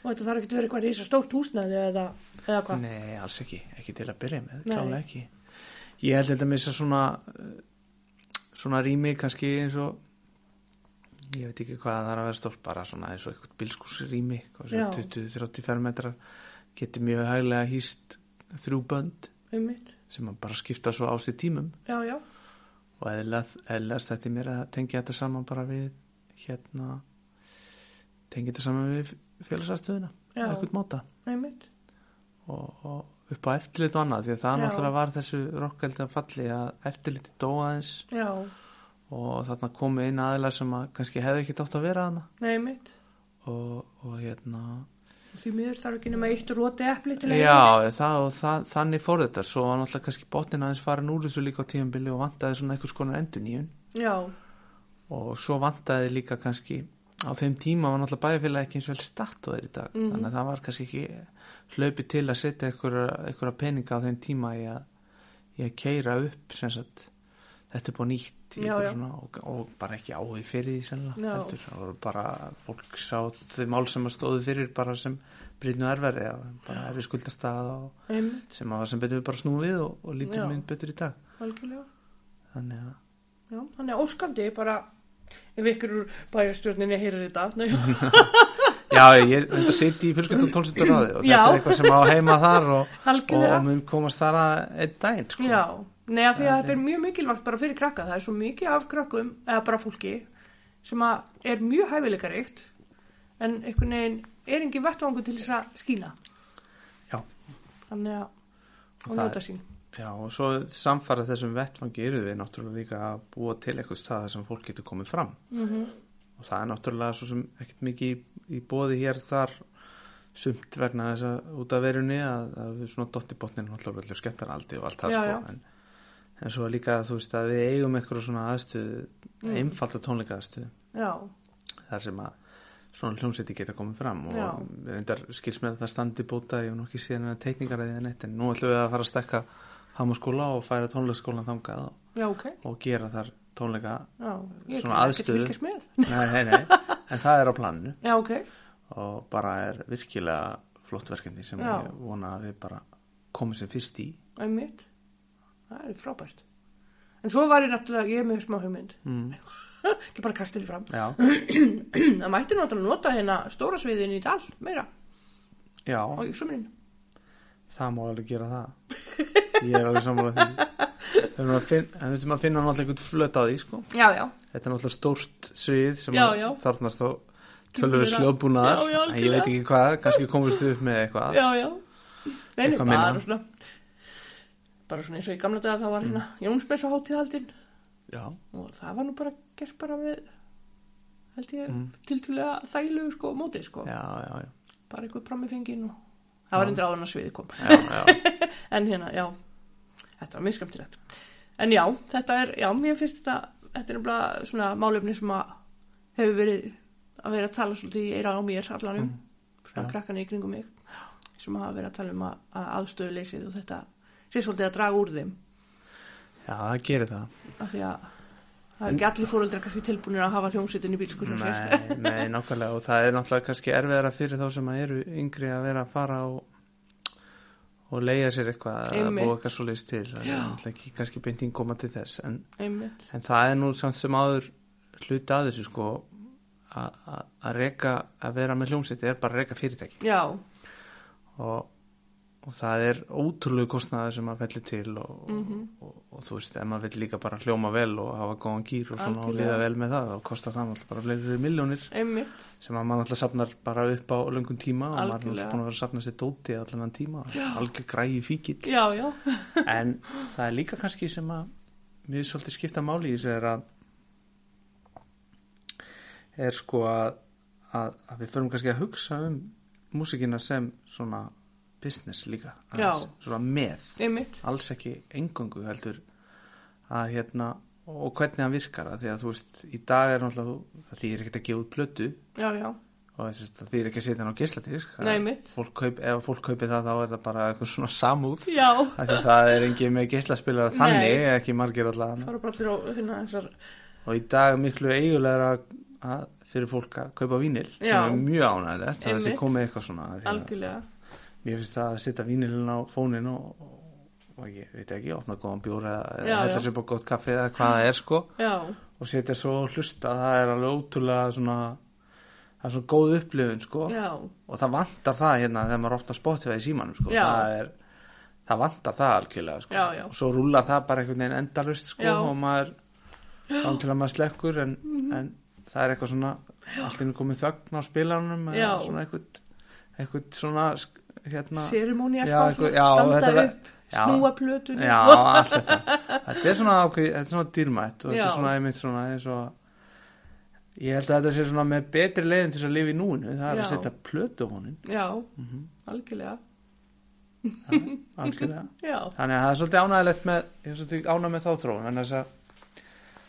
Og þetta þarf ekki að vera eitthvað reysa stórt húsnæði eða, eða hvað? Nei, alls ekki, ekki til að byrja með, klálega ekki. Ég held þetta að svona uh, svona rými kannski eins og ég veit ekki hvað það er að vera stórt bara svona eins og eitthvað bilskúsrými Já. 20-30 fermetrar geti mjög hæglega hýst þrjú bönd einmitt, sem að bara skipta svo á sér tímum. Já, já, og eðlast þetta er mér að tengja þetta saman bara við hérna tengja þetta saman við félagsastöðuna eitthvað einmitt. Og, og upp á eftirlit og annað því að það náttúrulega var þessu rockelda falli að eftirliti dóaðins já, og þarna komu inn aðilar sem að kannski hefði ekki átt að vera þarna. Nei, einmitt. Og, og hérna. Því miður þarf ekki nema eitt róti epli til að já, það, og það, þannig fór þetta. Svo var náttúrulega kannski botnin aðeins farin úr þessu líka á tíðanbili og vantaði svona einhvers konar endur nýjun já, og svo vantaði líka kannski á þeim tíma var náttúrulega bæjarfélag ekki eins vel statt á þeir í dag. Mhm. þannig að það var kannski ekki hlaupi til að setja einhverja peninga á þeim tíma í að, í að keira upp sem sagt þetta er búið nýtt Já, svona og, og bara ekki áhugi fyrir því sennilega heldur, það voru bara fólk sá þau mál sem að stóðu fyrir bara sem brýtnu erfæri bara erfi skuldastað og einmitt, sem að var sem betur við bara snúið við og, og lítur mynd betur í dag. Algjörlega. Þannig að já, þannig að óskandi bara ef ykkur úr bæjastjórninni heyrir þetta. Já, ég þetta sitt í fjölskyldum tónlistarráði og þetta Já. er eitthvað sem á heima þar og, og, og mun komast þar að einn daginn sko. Já, neða því Það að þetta er mjög mikilvægt bara fyrir krakka, það er svo mikið af krakkum eða bara fólki sem að er mjög hæfileikaríkt en einhvern veginn er engin vettvangur til þess að skína. Já. þannig að njóta sín. Já, og svo samfara þessum vettfangi eru við náttúrulega líka að búa til eitthvað stað þar sem fólk getur komið fram. Mm og það er náttúrulega svo sem ekkert mikið í, í bóði hér þar sumt vegna þess að út af verunni að, að svona dottibotnin náttúrulega allir skemmtaraldi og allt það sko en, en svo líka þú veist að við eigum eitthvað svona aðstöðu Mm. einfalda tónleika aðstöðu. Já, þar sem að svona hljómsveiti geta komið fram og Já. reyndar skils mér að það standi bóta ég hef nokkið síðan að teikningar eða neitt en nú ætlum við að fara að stekka hámaskóla og færa tónleikaskólan þangað og, já, ok. og gera þar tónleika já, Svona aðstöðu. með. Nei, nei, en það er á planinu. Já, ok, og bara er virkilega flott verkefni sem ég vona að við bara komum sem fyrst í. Einmitt það er frábært. En svo var ég náttúrulega, ég er með smá hugmynd. Mm. ekki bara kastur því fram. Það mætti náttúrulega nota hérna stóra sviðin í dal meira. Já, á sumrin það má alveg gera það. Ég er alveg sammála því. Við þurfum að finna, en við þurfum að finna náttúrulega einhvern flöt á því sko. Já, já, Þetta er náttúrulega stórt svið sem þarnast þá tölvur sljóðbúnaðar Já, já, en ég veit ekki hvað, kannski komist við upp með eitthvað. Já, já. Nei, nei, Eitthvað minna. Bara svona eins og í gamla daga þá var hérna Jónsmessa hátíðaldin Já, og það var nú bara gert bara með held ég Mm. tiltúlega þægilegu sko móti sko. Já, já, já, bara einhver frammi fengin og það var endur áður en að sviði kom. Já, já. en hérna, já, þetta var mjög skemmtilegt. En já, þetta er, já, mér finnst þetta þetta er nefnilega svona málefni sem að hefur verið að vera að tala svolítið í eira á mér allanum Mm. svona krakkan í kringum mig sem hafa verið að tala um að, að aðstöðuleysið og þetta sé svolítið að draga úr þeim. Já, það gerir það. Því að Það er ekki allir fóreldrar kannski tilbúinir að hafa hljómsveitin í sér. Nei, nei, nákvæmlega. Og það er náttúrulega kannski erfiðara fyrir þá sem að eru yngri að vera að fara og, og leiða sér eitthvað að búa eitthvað svo leiðist til. Það er Já. náttúrulega ekki kannski beinting koma til þess en, en það er nú samt sem áður hluti að þessu sko að- að að vera með hljómsveiti er bara að reka fyrirtæki. Já, og, og það er ótrúlegu kostnaði sem maður fellir til og, Mhm. og, og, þú veist, ef maður vil líka bara hljóma vel og hafa góðan gýr og svona og liða vel með það, þá kostar það náttúrulega bara fleiri miljónir sem að maður alltaf safnar bara upp á löngum tíma og maður er alltaf búin að vera að safna sér dóti allan tíma, algjör græði fíkill. Já, já. en það er líka kannski sem að mér svolítið skipta máli í þessu er að er sko að, að, að við förum kannski að hugsa um músikina sem svona business líka svona með, Einmitt. alls ekki engungu heldur að hérna og hvernig hann virkar það því að þú veist í dag er náttúrulega það þýr ekkert að gefa út plötu. Já, já. og að það þýr ekki að setja hann á kaup, ef fólk kaupir það þá er það bara eitthvað svona samúð. Að það er engin með geislaspilara þannig, ekki margir allavega. Hérna og í dag er miklu eigulegra að, fyrir fólk að kaupa vínil sem er mjög ánægilegt að þessi komið eitthvað svona að algjörlega. Mér finnst það að setja vínilin á fónin og, og, ég veit ekki, opna góðan bjór eða, hella sér bara gott kaffi eða hvað það er sko. Já, og setja svo hlusta, það er alveg ótrúlega svona það er svona góð upplifun sko. Já, og það vantar það hérna þegar maður opna Spotify í símanum sko. Já. það er það vantar það algjörlega sko. Og svo rúla það bara einhvern veginn endalust sko, og maður án til að maður slekkur en, Mhm. en það er eitthvað svona allt inn komið þögn á spilanum eða svona eitthvað, eitthvað svona hérna Já, já, standa þetta upp, já. snúa plötunni. já, allt þetta þetta er svona ákveð, þetta er svona dýrmætt og þetta Já. er svona einmitt svona og ég held að þetta sé svona með betri leiðin til að lifa í núinu það er Já. að setja plötu honin Já, Mhm. algjörlega. algjörlega Já, Þannig að það er svolítið ánægilegt með, ég er svolítið ánæg með þá þróun, en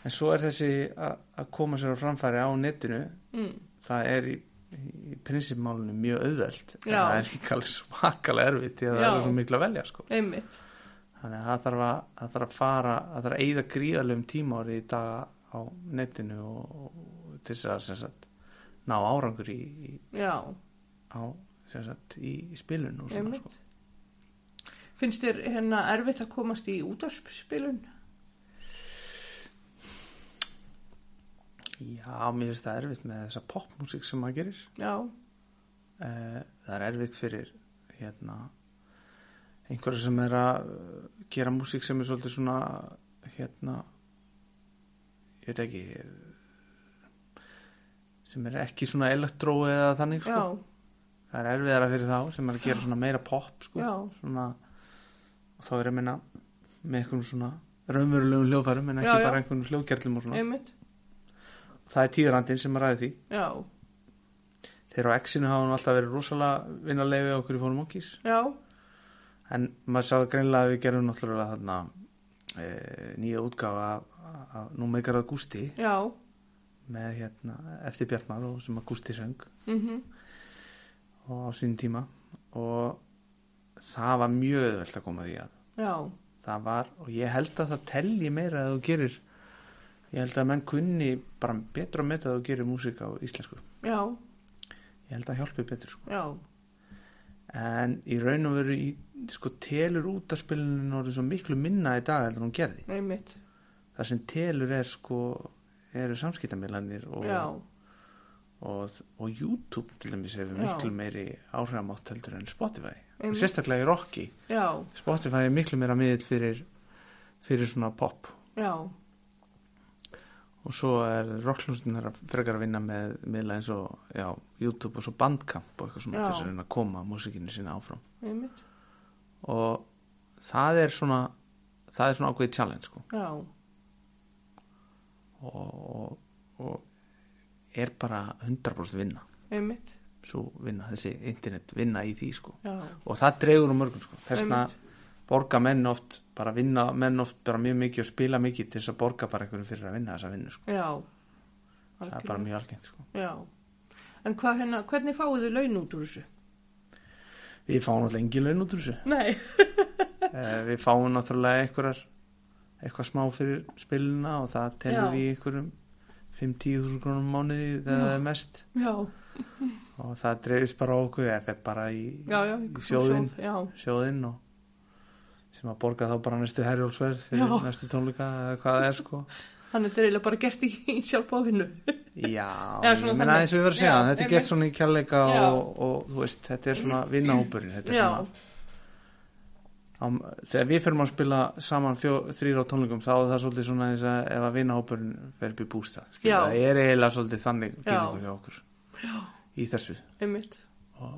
en svo er þessi að koma sér á framfæri á netinu, mm. það er í, í prinsipmálunum mjög auðveld, en það er líka alveg svakalega erfitt því að það Já. er svo miklu að velja, sko. einmitt. Þannig að það þarf að, það þarf að fara, það þarf að eyða gríðalegum tíma árið í dag á netinu og, og til þess að, ná árangur í, í á, sagt, í, í spilun og svona, sko. Finnst þér hérna erfitt að komast í útvarpsspilun? Já, mér finnst það erfitt með þessa popmusík sem maður gerir. Já, Eh, það er erfitt fyrir hérna einhverja sem er að uh, gera músík sem er svolítið svona hérna ég veit ekki sem er ekki svona elektró eða þannig sko. já, það er erfiðara fyrir þá sem er að gera svona meira pop sko. Svona og þá er ég að minna með einhvern svona raunverulegum hljóðfærum en ekki Já, já. bara einhvern hljóðgerlum og svona einmitt. Það er tíðrandinn sem er ræði því. Já, þeir á X-inu hafa nú alltaf verið rosalega vinnarleifi okkur í fórum okkis já, En maður sá greinlega að við gerum náttúrulega þarna e, nýja útgáfa af, af Nú meikar það Gústi já, með hérna eftir Bjartmar og sem að Gústi söng. Mhm, og á sínum tíma. Og það var mjög öðvöld að koma því að. Já, það var og ég held að það telji meira að þú gerir ég held að menn kunni bara betra að meta að þú gerir músík á íslensku. Já, ég held að hjálpi betur sko. Já, en í raun og veru í sko telur út af spilinu orðið svo miklu minna í dag heldur en hún gerði. Einmitt. það sem telur er sko eru samskiptamillanir og, og, og YouTube til dæmis hefur miklu meiri áhrifamátt heldur en Spotify. Einmitt. sérstaklega í rocki já, Spotify er miklu meira miðill fyrir fyrir svona pop. Já, og svo er rockljónstinnar frekar að vinna með miðla eins og já, YouTube og svo Bandcamp og eitthvað svona þess að reyna að koma músikinni sinna áfram. Einmitt. og það er svona það er svona ákveðið challenge sko. Og, og, og er bara 100% vinna. Einmitt. svo vinna, þessi internet vinna í því sko. Og það dregur um mörgum sko. Þessna Einmitt. Borga menn oft bara vinna menn oft bara mjög mikið og spila mikið til þess að borga bara einhverju fyrir að vinna þessa vinnu sko já. það er bara algjörlega. mjög algengt sko Já. En hvað hérna, hvernig fáið þið laun út úr þessu? við fáum náttúrulega engin laun út úr þessu Nei. Eh, við fáum náttúrulega einhverjar eitthvað smá fyrir spiluna og það telur í einhverjum 5-10 þúsund krónum á mánuði þegar það er mest Já, og það dreifist bara okkur eða fer bara í, í sjóðinn sjóð, Já, sjóðinn og sem að borga þá bara næstu herjólfsverð fyrir Já. næstu tónleika eða hvað það er sko hann er eiginlega bara gert í, í sjálfbóðinu. Já, ég þannig. eins og við verðum að segja Já, þetta er gert svona í kærleika Já. og, og þú veist, þetta er svona vinnahópurinn þetta er Já, svona á, þegar við fyrir að spila saman þrýra á tónleikum þá er það svolítið svona eins að ef að í bústað Já. skilur, það er eiginlega svolítið þannig hjá okkur Já. í þessu einmitt. og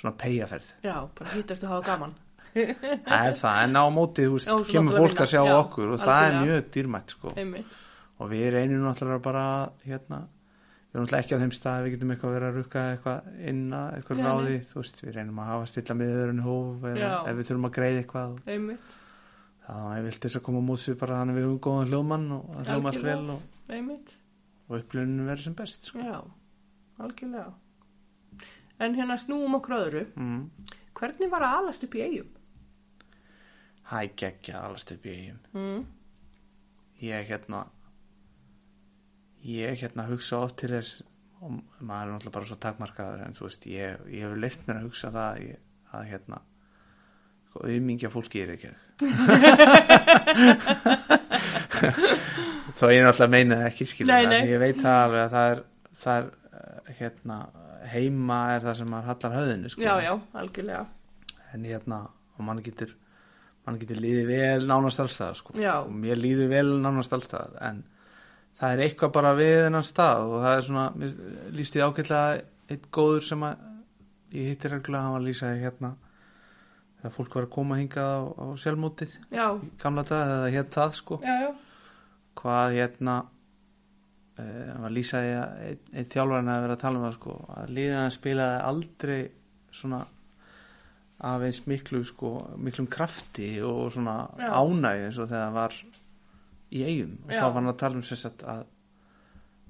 svona peiaferð Já, bara hýttast að hafa gaman. Það er það, en á mótið þú veist, Já, kemur fólk að sjá. Já, okkur og það er mjög dýrmætt sko. Einmitt. og við reynum náttúrulega bara hérna, við erum náttúrulega ekki á þeim stað að við getum eitthvað verið að rukka eitthvað inn að eitthvað Nei, ráði, þú veist, við reynum að hafa stilla miðurinn hóf eða Já. ef við þurfum að greiða eitthvað Einmitt. þá er vilt þess að koma á mótsvið bara þannig við höfum góðan hljóðmann og það hljóma allt vel og, og upplunum verður sem best sko. Já, algjörlega. En hérna snúum okkur öðru. mm. Hvernig var að alast upp í eigum? Hæ geggja alast upp í eigum Mm. ég hérna ég hérna hugsa oft til þess og maður er náttúrulega bara svo takmarkaður en þú veist, ég, ég hefur leift mér að hugsa það að, ég, að hérna sko, auðmingja fólki er ekki þó ég náttúrulega meina ekki skilur Nei, en nei. ég veit það alveg að það er, það er eh, hérna, heima er það sem maður hallar höfðinu sko. Já, já, algjörlega. en hérna, og mann getur mann getur líðið vel nánast allstað sko. Og mér líður vel nánast allstað en það er eitthvað bara við þennan stað og það er svona, líst ég ágætlega eitt góður sem að ég hitti reglulega, hann var að lýsa hérna þegar fólk var að koma hingað á, á sjálfmótið Já, í gamla dag eða hétt það sko já, já. hvað hérna uh, hann var að lýsa að einn ein þjálfarinn að vera að tala um það sko að liðan spilaði aldrei svona af eins miklu sko miklum krafti og svona Já. ánægð eins og þegar það var í eigum og Já. þá var hann að tala um sess að, að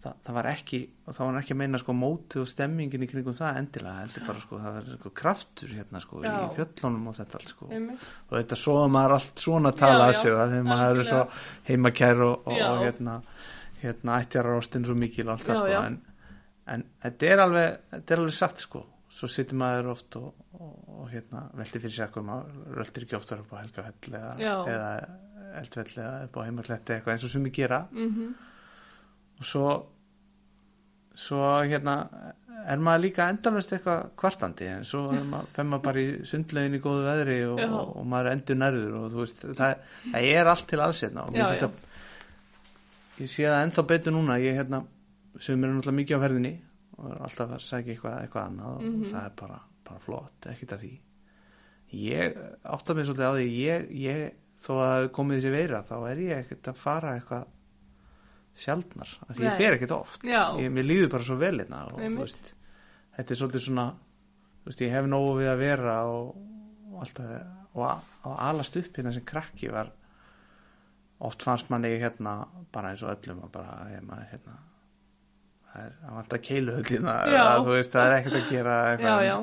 það, það var ekki og þá var hann ekki að meina sko mótið og stemmingin í kringum það endilega heldur bara sko það var sko kraftur hérna sko Já. í fjöllunum og þetta allt sko Einmitt. og þetta svo að maður allt svona tala að sig að þegar maður er svo heimakær og, og, og hérna, hérna ættjararástin svo mikil og allt það sko en, en þetta er alveg þetta er alveg satt sko svo situr maður oft og, og, og hérna velti fyrir sér hvað maður röltir ekki oftar upp á helgafell eða, eða eldfell eða upp á heimakletti eitthvað eins og sem við gera. Mm og svo svo hérna er maður líka endalvest eitthvað kvartandi en svo er maður, bara í sundlegin í góðu veðri og, og, og maður endur nærður og þú veist, það, það er allt til aðsetna og mér Já, þetta ég sé það ennþá betur núna ég hérna, sem er náttúrulega mikið á ferðinni og er alltaf að segja eitthvað, eitthvað annað og það er bara, bara flott, ekkert að því ég átta mig svolítið á því ég, ég, þó að það hafi komið þessi veira þá er ég ekkert að fara eitthvað sjaldnar, af því ég Nei. fer ekkert oft Já. ég, mér líður bara svo vel hérna og veist, þetta er svolítið svona veist, ég hef nógu við að vera og, og alltaf og, og alast upp hérna sem krakki var oft fannst manni hérna bara eins og öllum að bara ég maður hérna það er að vanta keilu öll hérna Já. að, þú veist, það er ekkert að gera Já, eitthvað, já,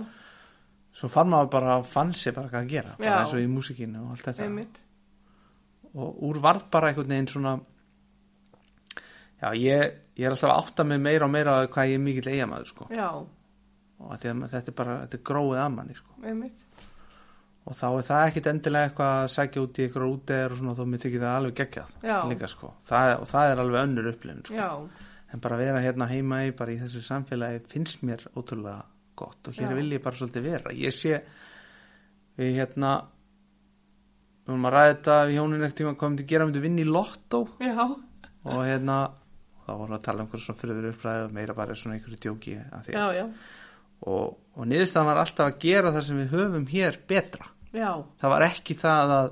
svo fann maður bara fann sér bara hvað að gera, bara eins og í músikinu og allt þetta einmitt. og úr varð bara einhvern veginn svona já, ég, ég er alltaf að átta mig meira og meira hvað ég er mikill eigamæður sko. Já, og að að þetta er bara, þetta er gróið að manni sko. einmitt. og þá er það ekkit endilega eitthvað að sækja út í eitthvað útegar og svona þó mér þykir það alveg geggjað líka sko, það, og það er alveg önnur upplifin sko. Já, en bara að vera hérna heima í bara í þessu samfélagi finnst mér ótrúlega gott og hér Já. vil ég bara svolítið vera. Ég sé við hérna við vorum að ræða þetta við hjónin ekkert tíma hvað myndi gera myndi vinna í lottó já, og hérna þá vorum við að tala um einhverjum svona fyrir uppræðu meira bara svona einhverju djóki að- og, og niðurstaðan var alltaf að gera það sem við höfum hér betra. Já, það var ekki það að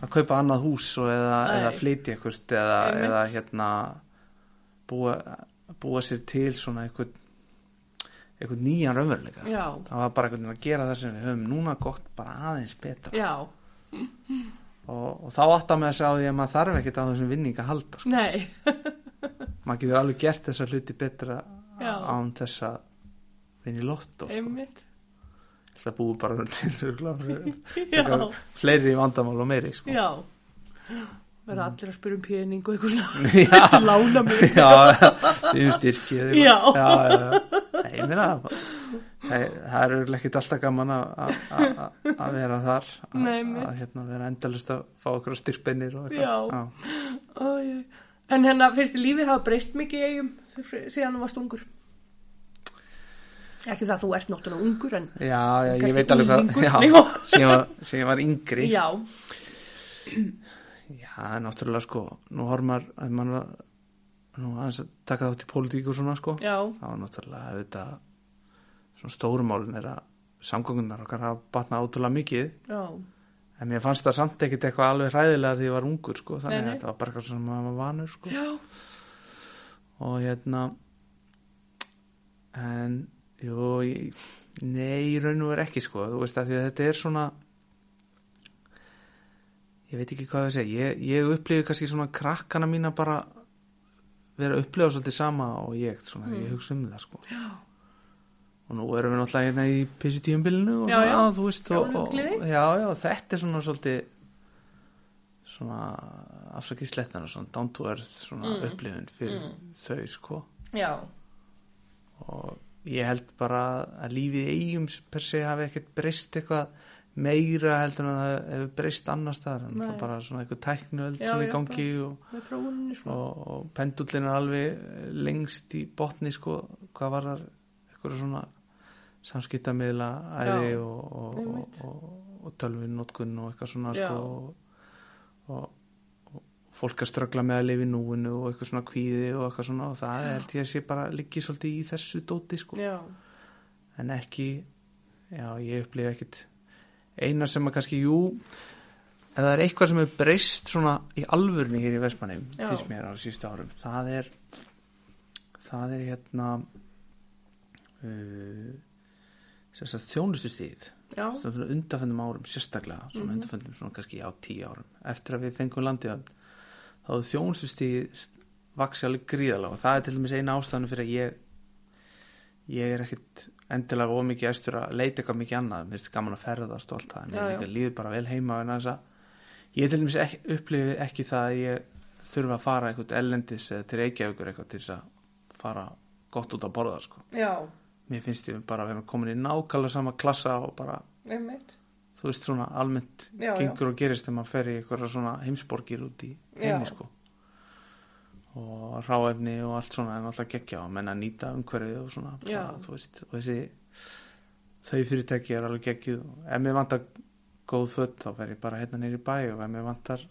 að kaupa annað hús eða, eða flytja eitthvað eða, eða hérna búa, búa sér til svona eitthvað eitthvað nýjan raunveruleika já, það var bara eitthvað að gera það sem við höfum núna gott bara aðeins betra og, og þá átt að með að segja á því að maður þarf ekkert á þessum vinning að halda sko. nei, maður getur alveg gert þessa hluti betra Já. án þess að vinna í lotto sko. það búið bara til fleiri vandamál og meiri sko. já, verða allir að spyrja um pening og eitthvað svona Já. Viltu lána mig já, erum styrkið Já. já, já. Nei, ég meina það, það er örugglega ekkert alltaf gaman að- að að- að vera þar að, að hérna, vera endalist að fá okkur styrkbeinir og eitthvað Já. Æ, En hérna, finnst þið lífið hafa breyst mikið í eigum síðan þú varst ungur? Ekki það að þú ert náttúrulega ungur en já, já, ég veit alveg hvað já, sem, ég var, sem ég var yngri já, Já, náttúrulega sko nú horfum maður að mann var nú aðeins að taka þátt í pólitík og svona sko já, það var náttúrulega þetta svona stórumálin er að samgöngunar okkar hafa batnað átrúlega mikið. Já, en mér fannst það samt ekkit eitthvað alveg hræðilega því ég var ungur sko þannig að þetta var bara eitthvað sem maður var vanur sko. Já, og hérna en jú nei, raun og er ekki sko þú veist að að þetta er svona ég veit ekki hvað það segja ég, ég upplifi kannski svona krakkana mína bara vera að upplifa svolítið sama og ég svona, Mm. ég hugsa um það sko já. og nú erum við náttúrulega hérna í pissi tíumbilinu og Já, svona, já. þú veist Já, og, og, já, já, þetta er svona svolítið svona afsakið slettan og svona down to earth svona Mm. upplifun fyrir þau sko já, og ég held bara að lífið eigum per se hafi ekkert breyst eitthvað meira heldur en að það hefur breyst annar staðar. En það er bara svona eitthvað tæknuöld Já, sem já, gangi og, þróuninni svo. og, og pendullin er alveg lengst í botni sko hvað var það eitthvað svona samskiptamiðla æði Já, og, og, og, og, og tölvin notkun og eitthvað svona Já. sko og, og, og fólk að ströggla með að lifa í núinu og eitthvað svona kvíði og eitthvað svona og það held ég að sé bara liggi svolítið í þessu dóti sko. Já, en ekki já, ég upplifi ekkit eina sem að kannski, jú ef það er eitthvað sem er breyst svona í alvörni hér í Vestmannheim fyrst mér á sísta árum, það er það er hérna uh, það fyrir undanfendum árum sérstaklega svona Mhm. undanfendum svona kannski á tíu árum. Eftir að við fengum landið þá er þjónustustíð vaksi alveg gríðalega og það er til dæmis eina ástæðan fyrir að ég ég er ekkit endilega ómikið æstur að leita eitthvað mikið annað mér finnst gaman að ferðast og allt það en Já, ég já. líka líður bara vel heima ég til dæmis ekki, upplifi ekki það að ég þurfa að fara eitthvað ellendis eða til Reykjavíkur eitthvað til þess að fara gott út að borða sko já, mér finnst ég bara að vera komin í nákvæmlega sama klassa og bara einmitt. þú veist svona almennt Já, já. gengur og gerist þegar maður fer í eitthvað svona heimsborgir út í heimi Já. sko og ráefni og allt svona en alltaf geggja og menna nýta umhverfið og svona bara, veist, og þessi þau fyrirtæki er alveg geggjuð. Og ef mér vantar góð föt þá fer ég bara hérna neyri bæ og ef mér vantar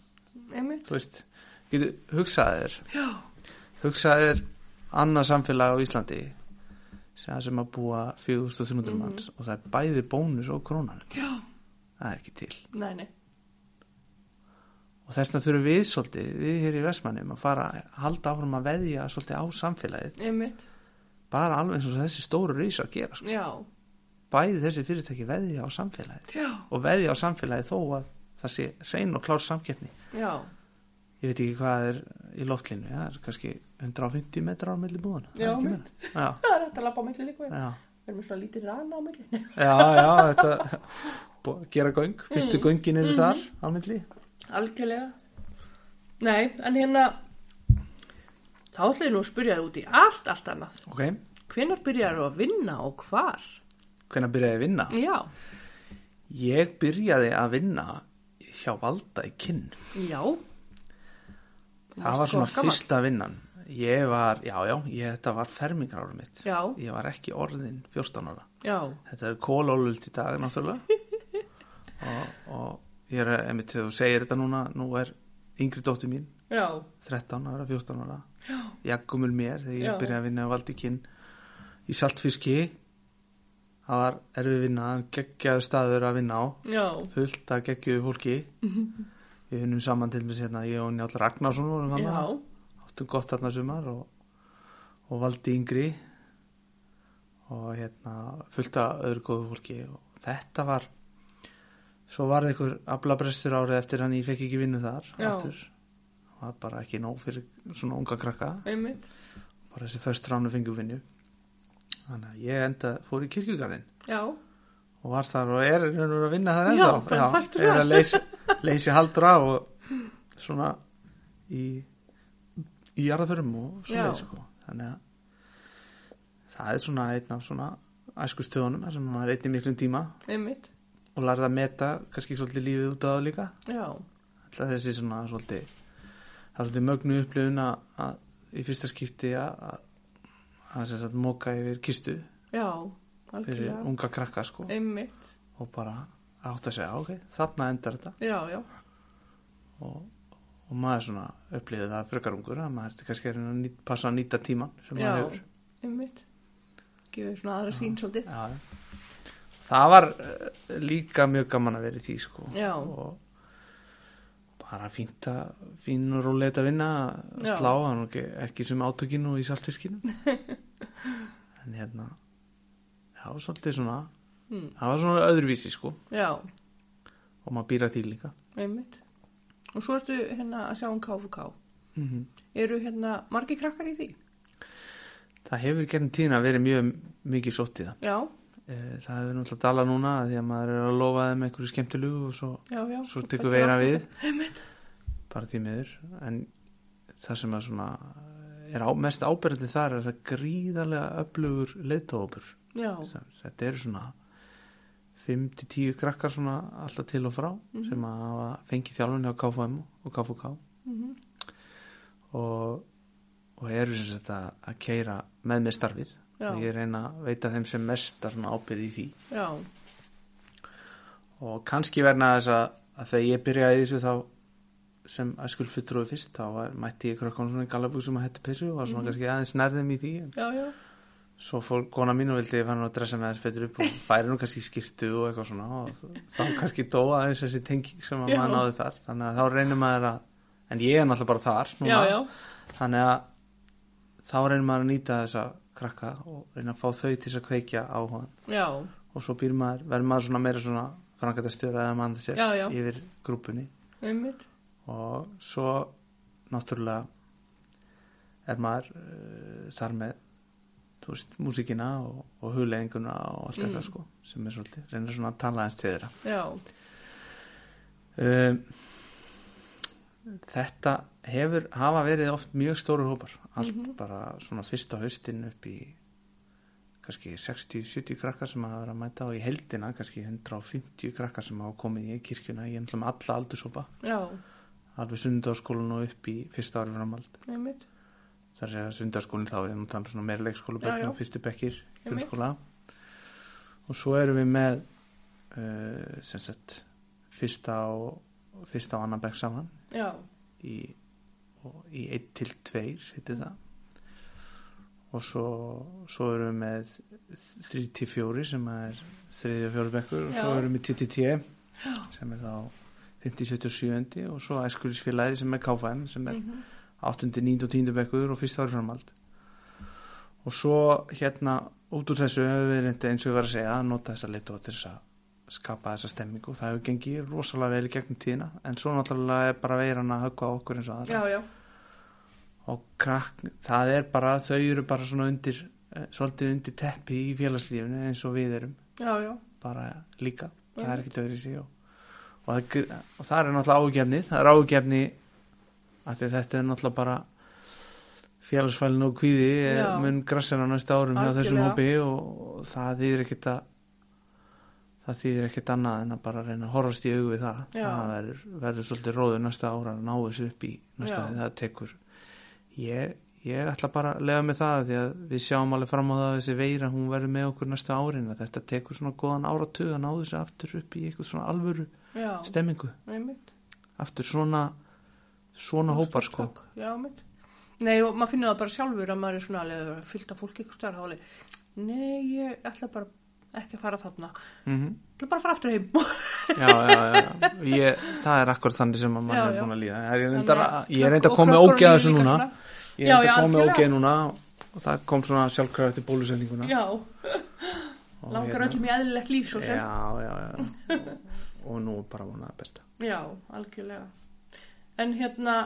Einmitt. þú veist, getur hugsaðir Já, hugsaðir annað samfélag á Íslandi sem að búa 4300 Mhm. manns og það er bæði bónus og krónan. Já, það er ekki til. Nei, nei. Og þess vegna þurfum við svolítið, við hér í Vestmannum að fara að halda áfram að veðja svolítið á samfélagið, Einmitt. bara alveg eins og þessi stóru rísa að gera, sko. Bæði þessi fyrirtæki veðja á samfélagið. Já, og veðja á samfélagið þó að það sé reyn og klár samkeppni. Já, ég veit ekki hvað er í loftlínu það er kannski 150 metrar á það er Já, það er þetta að lappa á milli líka. Við. Erum svona lítið rana á milli. já, já þetta gera göng, fyrstu göngin eru þar á milli Algjörlega. Nei, en hérna, þá ætla ég nú að spyrja þig út í allt, allt annað. ok, Hvenær byrjar þú að vinna og hvar? hvenær byrjaði ég að vinna Já, ég byrjaði að vinna hjá Valda í kinn já. Það var svona fyrsta vinnan. Ég var, já, já, ég, þetta var fermingarárum mitt. Já, Ég var ekki orðin 14 ára. já, Þetta er kólólult í dag, náttúrulega. og, og ég er, emitt, þegar þú segir þetta núna, nú er yngri dóttir mín, já, 13 ára, 14 ára. já, Jaggumul mér, þegar ég byrjaði að vinna á Valdíkinn í Saltfiski. Það var erfið vinna, geggjaðu staður að vinna á, já, fullt að geggjuðu fólki. Við vinnum saman til með hérna, ég og Njáll Ragnarsson vorum já, áttum gott þarna sumar og, og valdi yngri. Og hérna fullt af öðru góðu fólki. Og þetta var svo var það einhver aflabrestur árið eftir hann ég fekk ekki vinnu þar Já. það var bara ekki nóg fyrir svona unga krakka. Einmitt. bara þessi först ránu fengur vinnu. Þannig að ég enda fór í kirkjugarðin Já, og var þar og er, er að vinna þar Já, bara fastur er að leysi, leysi haldur af og svona í í jarðaförum og Já. svona sko. þannig að það er svona einn af svona æskustöðunum sem maður einnig miklum tíma. Einmitt, og lærði að meta kannski svolítið lífið út af það líka. Alltaf þessi svona svolítið það er svolítið mögnu upplifun að, í fyrsta skipti að móka yfir kistu já, fyrir unga krakka sko. Og bara átt að segja ok, þarna endar þetta. Já, já, og, og maður svona upplifið það frekar ungur að maður er kannski reyna að passa að nýta tíman sem maður hefur. einmitt, gefur svona aðra sín svolítið, Já, já. Það var eh, líka mjög gaman að vera í því sko. Já. og bara fínt að fín og róleit að vinna að Já. slá hann ekki, ekki sem átökinu og í saltfiskinu en hérna já, svolítið svona Mm. það var svona öðruvísi sko. Já, og maður býra því líka. Einmitt, og svo ertu hérna að sjá um KFK, mm eru hérna margi krakkar í því? það hefur gernum tíðina verið mjög mikið sótt í það. Já, það hefur náttúrulega dala núna því að maður er að lofa þeim einhverju skemmtilegu og svo, já, já, svo tekur veira við. Bara því miður. En það sem að svona er á, mest áberandi þar er það gríðarlega öflugur leiðtófur já, þetta eru svona 5-10 krakkar svona alltaf til og frá Mhm. sem að hafa fengið þjálfun hjá KFM og KFK mhm, og, og eru sem sagt að, að keira með með starfið Já. og ég reyna að veita þeim sem mesta svona ábyrð í því. Já, og kannski verna þess að, að þegar ég byrjaði þessu þá sem æskul fulltrúi fyrst þá var, mætti ég krökkunum svona í gallabuxum að hætti pissu og var svona kannski aðeins nærðum í því já, já, svo fór kona mín og vildi fann að dressa með þess betur upp og færi nú kannski skýrtu og eitthvað svona og þá kannski dóa aðeins þessi tenging sem að maður náði þar. Þannig að þá reynir maður að en ég er náttúrulega bara þar núna, já, já, þannig að þá reynir maður að nýta þessa krakka og reyna að fá þau til að kveikja á hann já, og svo býr maður, verður maður svona meira svona frangæta stjóra eða mann sér Já, já. yfir grúpunni. Einmitt, og svo náttúrulega er maður uh, þar með þú veist, músíkina og, og huglegginguna og allt Mm. þetta sko sem er svolítið, reynir svona að tala eins til þeirra. Já, um, þetta hefur hafa verið oft mjög stóru hópar. Allt Mhm. bara svona fyrsta haustin upp í kannski 60-70 krakkar sem hafa verið að mæta og í heldina kannski 150 krakkar sem hafa komið í kirkjuna í með alla aldurshópa. Alveg sundarskólan og upp í fyrsta ári framald einmitt, þar er að sundarskólinn þá er það svona meira leikskóla Já, já. og fyrstu bekkir grunnskóla. Og svo erum við með uh, sem sagt fyrsta og fyrsta og annan bekk saman já, í, og, í 1 til 2 heitir það og svo, svo erum við með 3 til 4 sem er 3 og 4 bekkur og svo erum við TTT sem er þá 50, 77 og svo æskulisfélagi sem er KFM sem er mhm, 8. 9. og 10. bekkur og fyrsta ári framhald og svo hérna út úr þessu hefur við eins og við varum að segja að nota þessa litu til þess að skapa þessa stemmingu það hefur gengið rosalega vel í gegnum tíðina. En svo náttúrulega er bara veiran að höggva okkur eins og aðra. Já, já, og krakk, það er bara þau eru bara svona undir eh, svolítið undir teppi í félagslífinu eins og við erum. Já, já, bara líka, það er ekki döður í sig og, og, það, og það er náttúrulega ágefni það er ágefni að þetta er náttúrulega bara félagsfælinu og kvíði Já. mun grassina næsta árum hjá þessum hópi og, það þýðir ekkit að það þýðir ekkit annað en að bara reyna að horfast í augu við það. Já. það verður, verður svolítið róður næsta ára að ná þessu upp í næsta því það tekur. Ég, ég ætla bara að lega með það því að við sjáum alveg fram á það að þessi veira hún verður með okkur næsta árin að þetta tekur svona góðan áratug að ná þessu aftur upp í eitthvað svona alvöru já, stemmingu. Einmitt, aftur svona svona hópar sko. já, nei, og maður finnur það bara sjálfur að maður er svona alveg fyllt af stær, þá alveg, nei, ég ætla bara ekki að fara þarna, mm ég ætla bara að fara aftur heim, já, já, já. Ég, það er akkur þannig sem mann er búin að líða. Ég er reyndar að koma ógeð þessu núna. ég er reyndar já, að koma ógeð núna og það kom svona sjálfkrafa eftir bólusendinguna. Já, langar hérna- öllum í eðlilegt líf svo sem, já, já, já. Og, nú bara vonaði besta. Já, algjörlega, en hérna,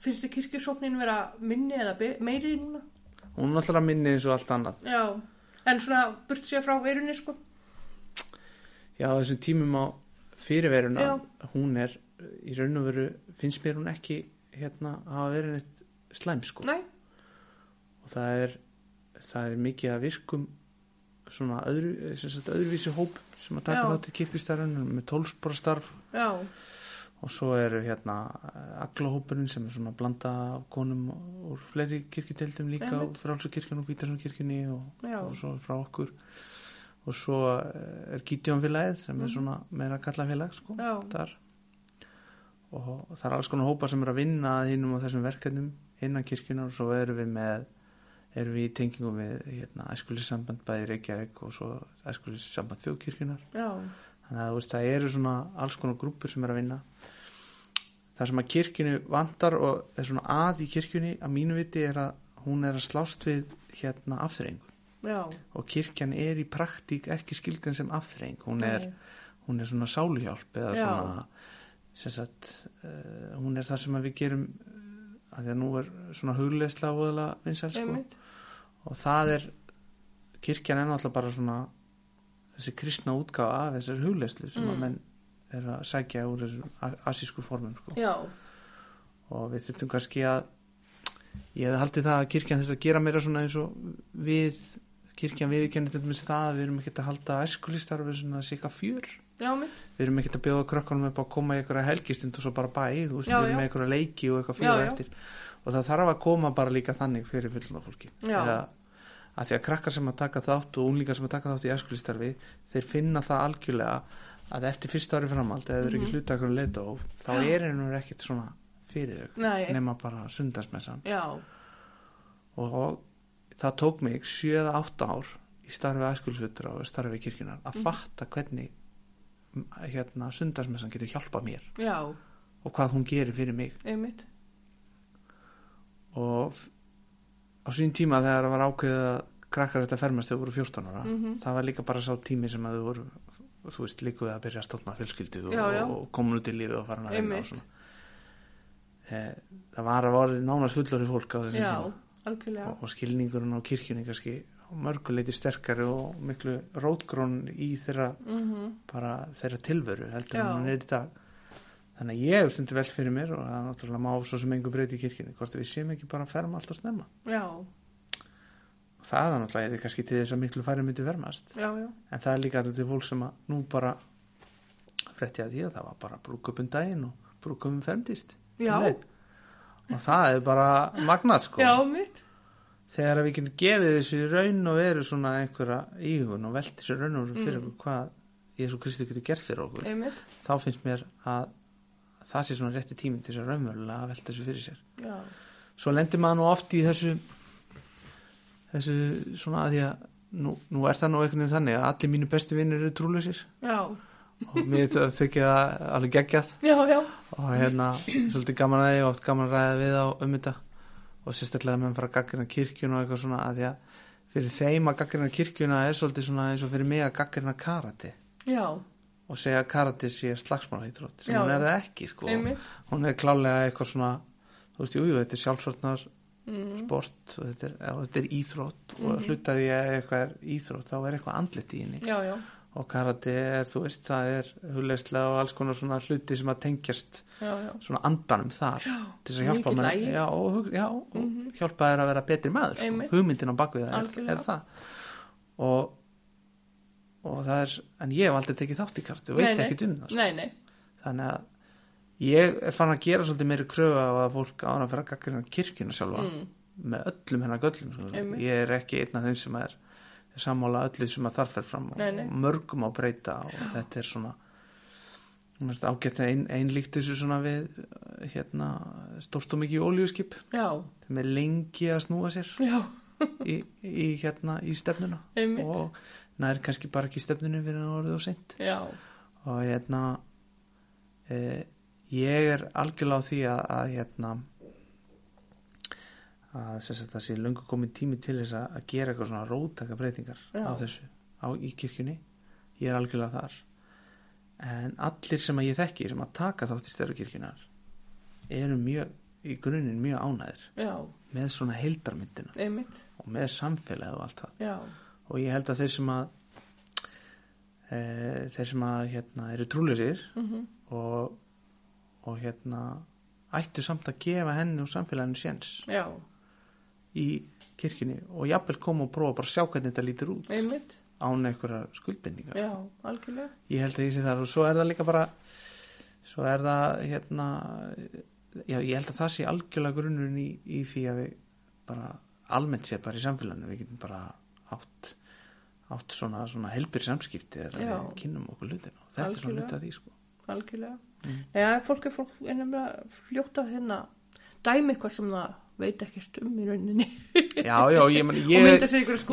finnst þið kirkjusóknin vera minni eða meiri núna? hún er alltaf minni eins og allt annað. Já, en svona burt sér frá veirunni sko, já, þessum tímum á fyrirveruna Já. hún er í raun og veru finnst mér hún ekki hérna hafa verið neitt slæm sko. Nei, og það er, það er mikið að virkum svona öðru, sagt, öðruvísi hóp sem að taka Já. þátt í kirkjustarfinu með tólsporastarf já, og svo eru hérna aglahópurinn sem er svona blanda af konum úr fleiri kirkjudeldum líka Einmitt. og frálsakirkjun og Bítarsson og, Já. og svo frá okkur og svo eh, er Gítjónfélagið sem er svona meira kallafélag sko, Mhm. Þar og það er alls konar hópar sem er að vinna hinnum á þessum verkefnum innan kirkjunar og svo erum við með erum við í tengingum við hérna, æskulissamband bæði Reykjavík og svo æskulissamband þjóðkirkjunar já, þannig að veist, það eru svona alls konar grúpur sem er að vinna. Það sem að kirkjunu vantar og er svona að í kirkjunni að mínu viti er að hún er að slást við hérna afþreyingu. Og kirkjan er í praktík ekki skilgrann sem afþreying. Hún er, hún er svona sáluhjálp eða Já. svona sagt, uh, hún er það sem við gerum uh, að því að nú er svona hugleisla og vinsæl sko. Og það er kirkjan er náttúrulega bara svona þessi kristna útgáfa af þessari hugleislu sem að Mm. menn er að sækja úr þessum a- asísku formum sko. og við þurftum kannski að ég hefði haldið það að kirkjan þurfti að gera meira svona eins og við kirkjan viðkennir þetta með stað við erum ekkert að halda æskulistarfi svona sika fjör já, við erum ekkert að bjóða krökkunum upp að koma í einhverja helgistund og svo bara bæ, þú veist, Já, við erum með einhverja leiki og eitthvað fyrir já. eftir og það þarf að koma bara líka þannig fyrir fullna fólki. Eða, að því að krakkar sem að taka þátt og unlingar sem að taka þátt í æskulistarfi þeir finna það algjörlega að eftir fyrsta ári framhald eða þeir eru ekki hluta ekkur leita og þá Mhm. Já. er einhvern ekkert svona fyrir þau nema bara sundarsmessan og það tók mig 7-8 ár í starfi æskulisvöldur og starfi kirkjunar Mhm. að fatta hvernig hérna sundarsmessan getur hjálpað mér já, og hvað hún gerir fyrir mig einmitt, og á sín tíma þegar það var ákveðið að krakkar þetta fermast þegar voru 14 ára Mhm. það var líka bara sá tími sem að þau voru þú veist líkuð að byrja að stofna fjölskyldu og, Já, já. og komin út í lífið og farin að vinna og svona e, það var að vorið nánast fullori fólk á þessum já, tíma og, og skilningurinn á kirkjunni kannski mörguleiti sterkari og miklu rótgrón í þeirra mhm, bara þeirra tilveru heldur Já. en hún er í dag þannig að ég hef stundu velt fyrir mér og það er náttúrulega má svo sem engu breyti í kirkjunni hvort við séum ekki bara að ferma alltaf snemma. Já, og það er náttúrulega er kannski til þess að miklu færi myndi já, en það er líka allir til fólk sem að nú bara frétti að því að það var bara brúkupun daginn og brúkupun fermdist Já. Um og það er bara magnað sko. Já, þegar við getum gefið þessu raun og veru svona einhverja íhugun og velti þessu raun og veru fyrir Mm. hvað Jésu Kristi getur gert fyrir okkur einmitt, þá finnst mér að það sé svona rétti tíminn til þess að raunverulega að velta þessu fyrir sér. Já, svo lendir maður nú oft í þessu þessu svona að því að nú, nú er það nú einhvern veginn þannig að allir mínu bestu vinnir eru trúlausir. Já, og mér þykja það alveg geggjað. Já, já, og hérna svolítið gaman að því og oft gaman að ræða við á um þetta. Og sérstaklega að fara að gaggrina kirkjuna og eitthvað svona að því að fyrir þeim að gaggrina kirkjuna er svolítið svona eins og fyrir mig að gaggrina karate. Já, og segja að karate sé slagsmálhýtrótt sem Já, hún er það ekki sko. Einmitt, hún er klálega eitthvað svona þú veist, jú, jú, þetta er sjálfsvarnar mm, sport þetta er, já, þetta er íþrótt og Mhm. hlutaði að eitthvað er íþrótt þá er eitthvað andlit í henni. Já, já, og karate er, þú veist, það er hugleislega og alls konar svona hluti sem að tengjast já, já, svona andanum þar til þess að hjálpa mér og, og Mhm. hjálpa þér að vera betri maður sko. Hugmyndin á bakvið það er, er það. Og og það er, en ég hef aldrei tekið þátt í karate og veit ekkert um það sko. nei, nei, þannig að ég er fann að gera svolítið meiri kröfu á að fólk ára að fyrir að gaggrina kirkjuna sjálfa mm, með öllum hennar göllum. Einmitt. ég er ekki einn af þeim sem er sammála öllu sem að þarf fer fram og, Nei, mörgum á breyta og þetta er svona ágætt ein, ein líkt þessu svona við hérna stórt og mikið ólíuskip já, þeim er lengi að snúa sér já, í, í hérna í stefnuna. Einmitt, og nær kannski bara ekki stefnunu fyrir að orðið og seint. Já, og hérna e, ég er algjörlega á því að, að hérna að það sé löngu komin tími til þess að, gera eitthvað svona rótaka breytingar Já. á þessu á, í kirkjunni. Ég er algjörlega þar. En allir sem að ég þekki sem að taka þátt í stærri kirkjunar eru mjög í grunninn mjög ánæðir já, með svona heildarmyndina einmitt, og með samfélagi og allt það. Já, og ég held að þeir sem að e, þeir sem að hérna eru trúleysir mhm, og, og hérna ættu samt að gefa henni og samfélaginu séns í kirkjunni og jafnvel koma og prófa bara að sjá hvernig þetta lítur út einmitt. án einhverja skuldbindingar já, algjörlega. Ég held að ég sé það og svo er það líka bara svo er það hérna já, ég held að það sé algjörlega grunnurinn í, í því að við bara almennt séð bara í samfélaginu við getum bara átt átt svona, svona helbir samskipti við kynnum okkur hlutin og þetta er svona Algjörlega. að því sko. Algjörlega. Mm. já, fólk er fólk að hérna dæmi eitthvað sem það veit ekkert um í rauninni. Já, já, ég, man, og ég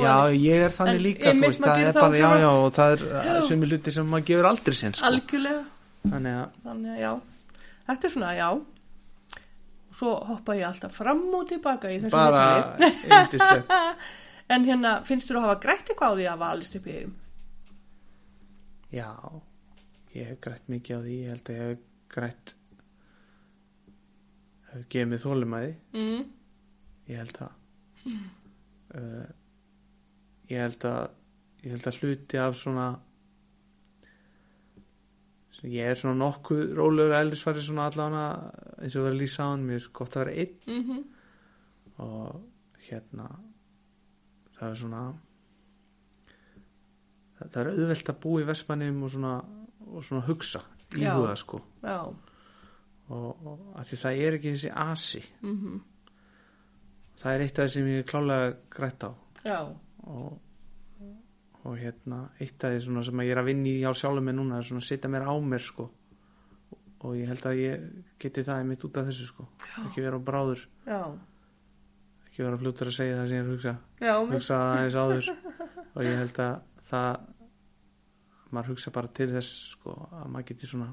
já, ég er þannig En líka, veist, það er bara, já, já, og það er er hluti sem maður gefur aldrei sinn, sko. Algjörlega. Þannig að, þannig að já, þetta er svona já. Svo hoppa ég alltaf fram og tilbaka í þessu bara viðtali. en hérna finnst þú að hafa grætt eitthvað á því að valist upp í eigum Já, ég hef grætt mikið á því, ég held að ég hef grætt hef gefið mig þólumæði, mm. ég held að uh, ég held að ég held að hluti af svona ég er svona nokkuð rólegur eldisfæri svona allavega eins og verið að lýsa á hann, mér er gott að vera einn. Mm og hérna það er svona það, er auðvelt að búa í Vestmannum og svona, og svona hugsa í huga sko. Já. Og, og það er ekki þessi asi. Mm það er eitt af það sem ég er klálega grætt á. Já, og, og hérna eitt af því svona sem ég er að vinna í hjá sjálfum mér núna er svona að setja mér á mér sko. Og ég held að ég geti það mitt út af þessu sko. Já. ekki vera á bráður, já ekki vera fljótur að segja það sem ég hugsa já, hugsa það aðeins áður. Og ég held að það maður hugsa bara til þess sko, að maður geti svona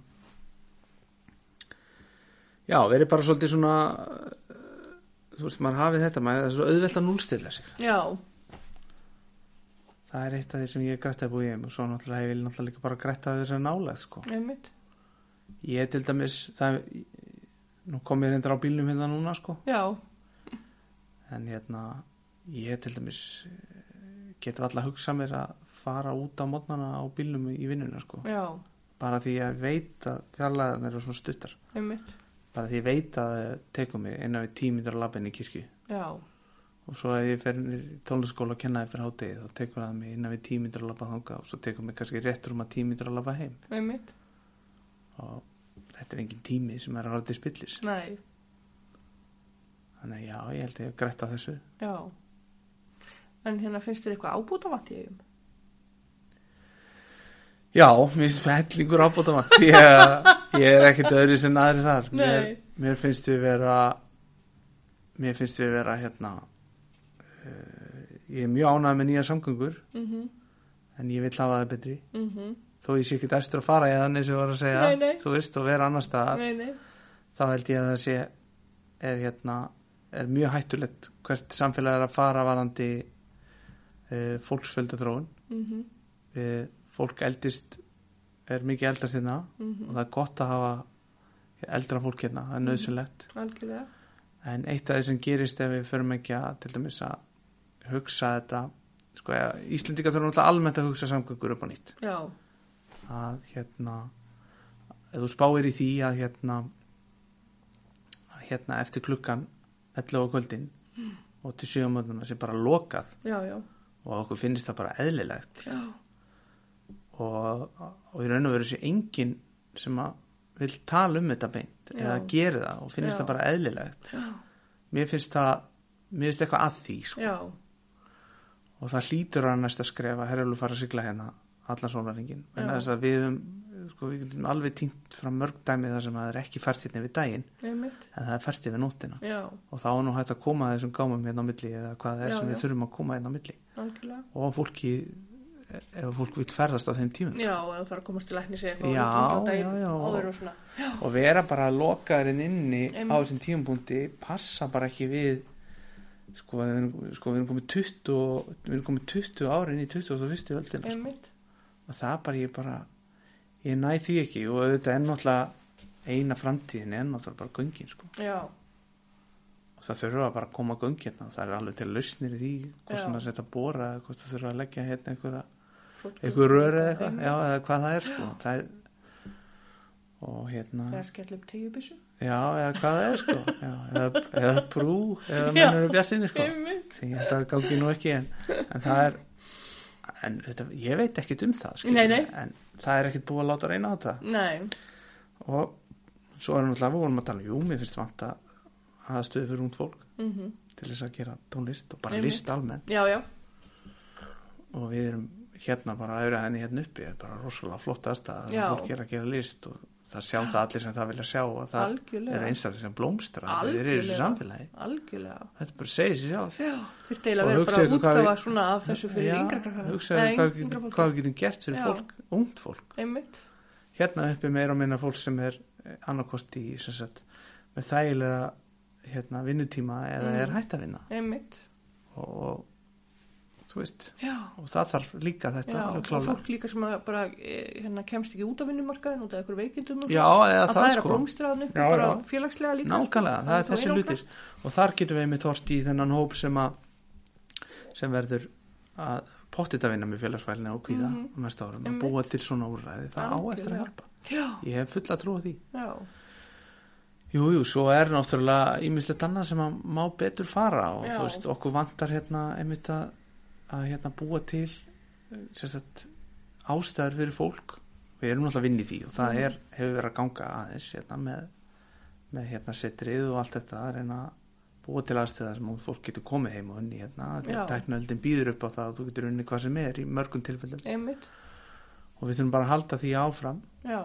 já, verið bara svolítið svona uh, þú veist, maður hafið þetta maður, er svo auðvelt að núlstilla sig. Já, það er eitt af því sem ég grætti að búið í og svo náttúrulega ég vil náttúrulega líka bara grætta þess að nálega sko. einmitt. Ég til dæmis það, nú kom ég reyndar á bílnum hérna núna sko. Já, en hérna ég til dæmis eh, get alltaf hugsað mér að fara út á mótnana á bílnum í vinnuna sko. bara því að veit að fjarlæðan eru svona stuttar. Einmitt. Bara því ég veit að það tekur mig innan við tímítur að labba inn í kirkju. Já, og svo ef ég fer í tónlaskóla að kenna eftir hátegi þá tekur það mig innan við tímítur að labba þanga og svo tekur mig kannski rétt rúma tímítur að labba heim. Einmitt. Og þetta er engin tími sem er að ráða til spillis. Nei, þannig já, ég held ég grætt að þessu. Já. En hérna finnst þér eitthvað ábúta vant í eigum Já, mér finnst hellingur ábúta vant ég, ég er ekkert öðru sem aðri þar. Mér, mér finnst við vera mér finnst við vera hérna uh, ég er mjög ánægð með nýja samgöngur. Mhm, en ég vil hafa það betri. Mhm. Þó ég sé ekki eftir að fara í þannig sem ég var að segja. Nei, nei. þú veist og vera annar staðar. Nei, nei, þá held ég að það sé er hérna er mjög hættulegt hvert samfélag er að fara varandi uh, fólksfjöldaþróun. Mhm, uh, fólk eldist er mikið eldast hérna og mhm það er gott að hafa eldra fólk hérna, það er nöðsynlegt algjörlega. En eitt af því sem gerist ef við förum ekki að til dæmis að hugsa þetta sko, Íslendinga þurfum náttúrulega almennt að hugsa samgöngur upp á nýtt. Já, að hérna ef þú spáir í því að hérna að hérna eftir klukkan 11 á kvöldin og til 7 á mönduna sé bara lokað. Já, já, og okkur finnst það bara eðlilegt. Já. Og, og í raun og veru sé enginn sem að vil tala um þetta beint eða gera það og finnst Já. það bara eðlilegt. Já, mér finnst það mér finnst eitthvað að því sko. og það hlýtur að næsta skrefa herjálfu fara að sigla hérna allan sólaringin en þess að við höfum sko, við getum alveg týnt fram mörg dæmi þar sem það er ekki fært hérna við daginn. Einmitt. En það er fært yfir nóttina. Já, og þá er nú hægt að koma að þessum gámum hérna á milli eða hvað það er Já, sem við þurfum að koma hérna á milli. Algjörlega. Og fólki ef fólk vil ferðast á þeim tímum. Já, eða þarf að komast til læknis eða Já, já, já. og og vera bara lokaðurinn inni á Einmitt. þessum tímapunkti passa bara ekki við sko við erum, sko, við erum komið 20 og- við erum komið 20 árin í 21. öldina sko. og það bara ég bara ég næ því ekki og auðvitað er náttúrulega eina framtíðin er náttúrulega bara göngin sko. já, og það þurfa bara að koma göngin það er alveg til lausnir í því hvort það setja að bóra hvort það þurfa að leggja hérna einhverja flott einhver rör eða eitthvað. já, eða hvað það er sko. það er og hérna eða skell upp tegubissu já, eða hvað það er sko. Já, eða, eða brú, eða mennur upp jassinni sko. Því ég held að það gáki nú ekki en, en það er en þetta, ég veit ekkit um það Nei, nei. en það er ekkit búið að láta reyna á þetta. Nei, og svo erum við vorum að tala jú, mér finnst vant að stöðu fyrir ungd fólk mm til þess að gera tónlist og bara Einmitt. list almennt. Já, já. Og við erum hérna bara að auðra henni hérna uppi það er bara rosalega flott aðstæða það fólk er að gera list og það sjá það allir sem það vilja sjá og það Algjörlega. er einstaklega sem blómstra þeir eru í þessu samfélagi. Algjörlega. Þetta bara segir sér sjálf. Já, þurfti eiginlega hugsaðu bara útgafa við- svona af þessu fyrir Já, yngra krakkar. hvað, við getum- gert fyrir Já. fólk, ungt fólk. Einmitt, hérna uppi meira og minna fólk sem er annarkost í sagt, með þægilega hérna, vinnutíma eða Mm. er hætt að vinna. Einmitt. Og, og þú veist. Já, og það þarf líka þetta já, og fólk líka sem að bara eh, hérna, kemst ekki út á vinnumarkaðin út af einhverju veikindum og já, að það, það er að sko. blómstra hann upp Já, bara já. félagslega líka nákvæmlega, sko. það er þessi hlutir og þar getum við einmitt hort í þennan hóp sem að sem verður að pottit að vinna með félagsvælina og kvíða Mhm. á næsta árum, að búa til svona úrræði. Það á eftir að hjálpa. Já, ég hef fulla trú á því. Jú, jú, svo er náttúrulega ímislegt annað sem að má betur fara og Já. þú veist, okkur vantar hérna einmitt að, að hérna búa til sérstætt ástæður fyrir fólk. Við erum að vinna í því og það Mhm. er, hefur verið að ganga aðeins hérna með, með hérna setrið og allt þetta að reyna búa til aðstöðar sem fólk getur komið heim og unni hérna því Já. að tæknaöldin býður upp á það að þú getur unni hvað sem er í mörgum tilfellum. Einmitt. Og við þurfum bara að halda því áfram. Já,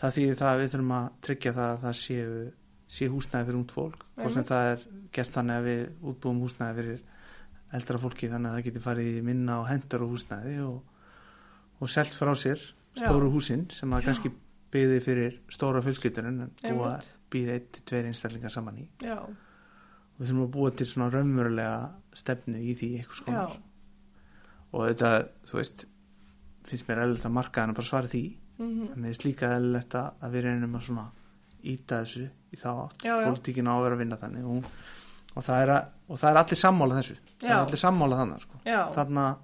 það þýðir það að við þurfum að tryggja það að það séu, séu húsnæði fyrir ungd fólk. Og sem það er gert þannig að við útbúum húsnæði fyrir eldra fólki þannig að það getur farið minna og hendur og húsnæði og, og selt frá sér stóru húsin sem það Já. kannski byggði fyrir stóra fjölskyldurinn en búa Einmitt. býr eitt til tveir einstaklingar saman í. Já, og við þurfum að búa til svona raunverulega stefnu í því eitthvað já. Skonar og þetta, þú veist finnst mér eðlilegt að markaðan bara svara því. Mhm, en mér finnst líka eðlilegt að að við reynum að svona íta þessu í þá átt. Já, já. politíkin á að vera að vinna þannig. Og, og, það, er að, og það er allir sammála þessu. Það er allir sammála þannig sko. þannig að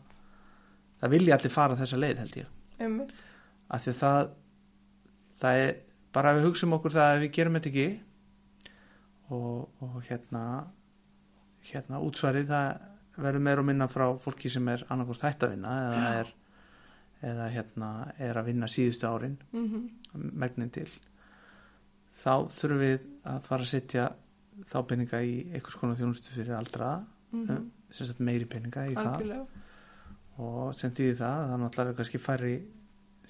það vilja allir fara þessa leið held ég. Einmitt. Af því að það það er bara við hugsaum okkur það að við gerum þetta ekki og, og hérna hérna útsvarið það verður meira og minna frá fólki sem er annarkvort hætt að vinna eða Já. er eða hérna er að vinna síðustu árin mhm, megnin til. Þá þurfum við að fara að setja þá peninga í einhvers konar þjónustu fyrir aldra mhm, sem sagt meiri peninga í það. Algjörlega. Og sem þýðir það að það náttúrulega er kannski færri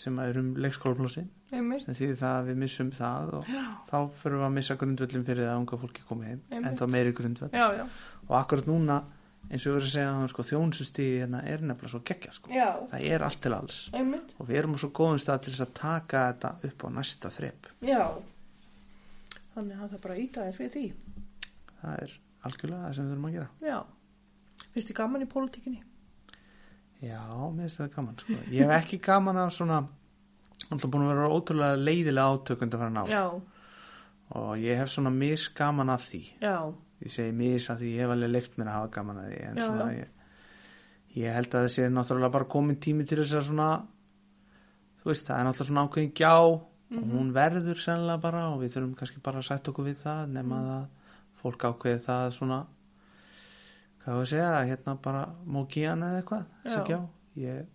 sem er um leikskólaplósin einmitt, sem þýðir það að við missum það og já, þá fyrir við að missa grundvöllin fyrir það að unga fólki komi heim. Einmitt. en þá meiri grundvöll. Já, já. Og akkurat núna eins og við erum að segja sko, þjónustustíði hérna er nefnilega svo geggja sko. það er allt til alls. Einmitt, og við erum á svo góðum stað til að taka þetta upp á næsta þrep. Já þannig að það er bara að íta eins við því. Það er algjörlega það sem við þurfum að gera. Já, finnst þið gaman í pólitíkinni? Já, mér finnst það gaman sko. Ég hef ekki gaman af svona alltaf búin að vera ótrúlega leiðilega átökund að fara ná já, og ég hef svona mis gaman af því. Já, ég segi mis af því ég hef alveg leift mér að hafa gaman af því en Já, svona ég, ég held að það sé náttúrulega bara komin tími til þess að svona þú veist, það er náttúrulega svona ákveðin gjá og hún verður sennilega bara og við þurfum kannski bara að sætta okkur við það nema að fólk ákveði það svona hvað var að segja, hérna bara mókiðan eða eitthvað, þess að Já. gjá ég,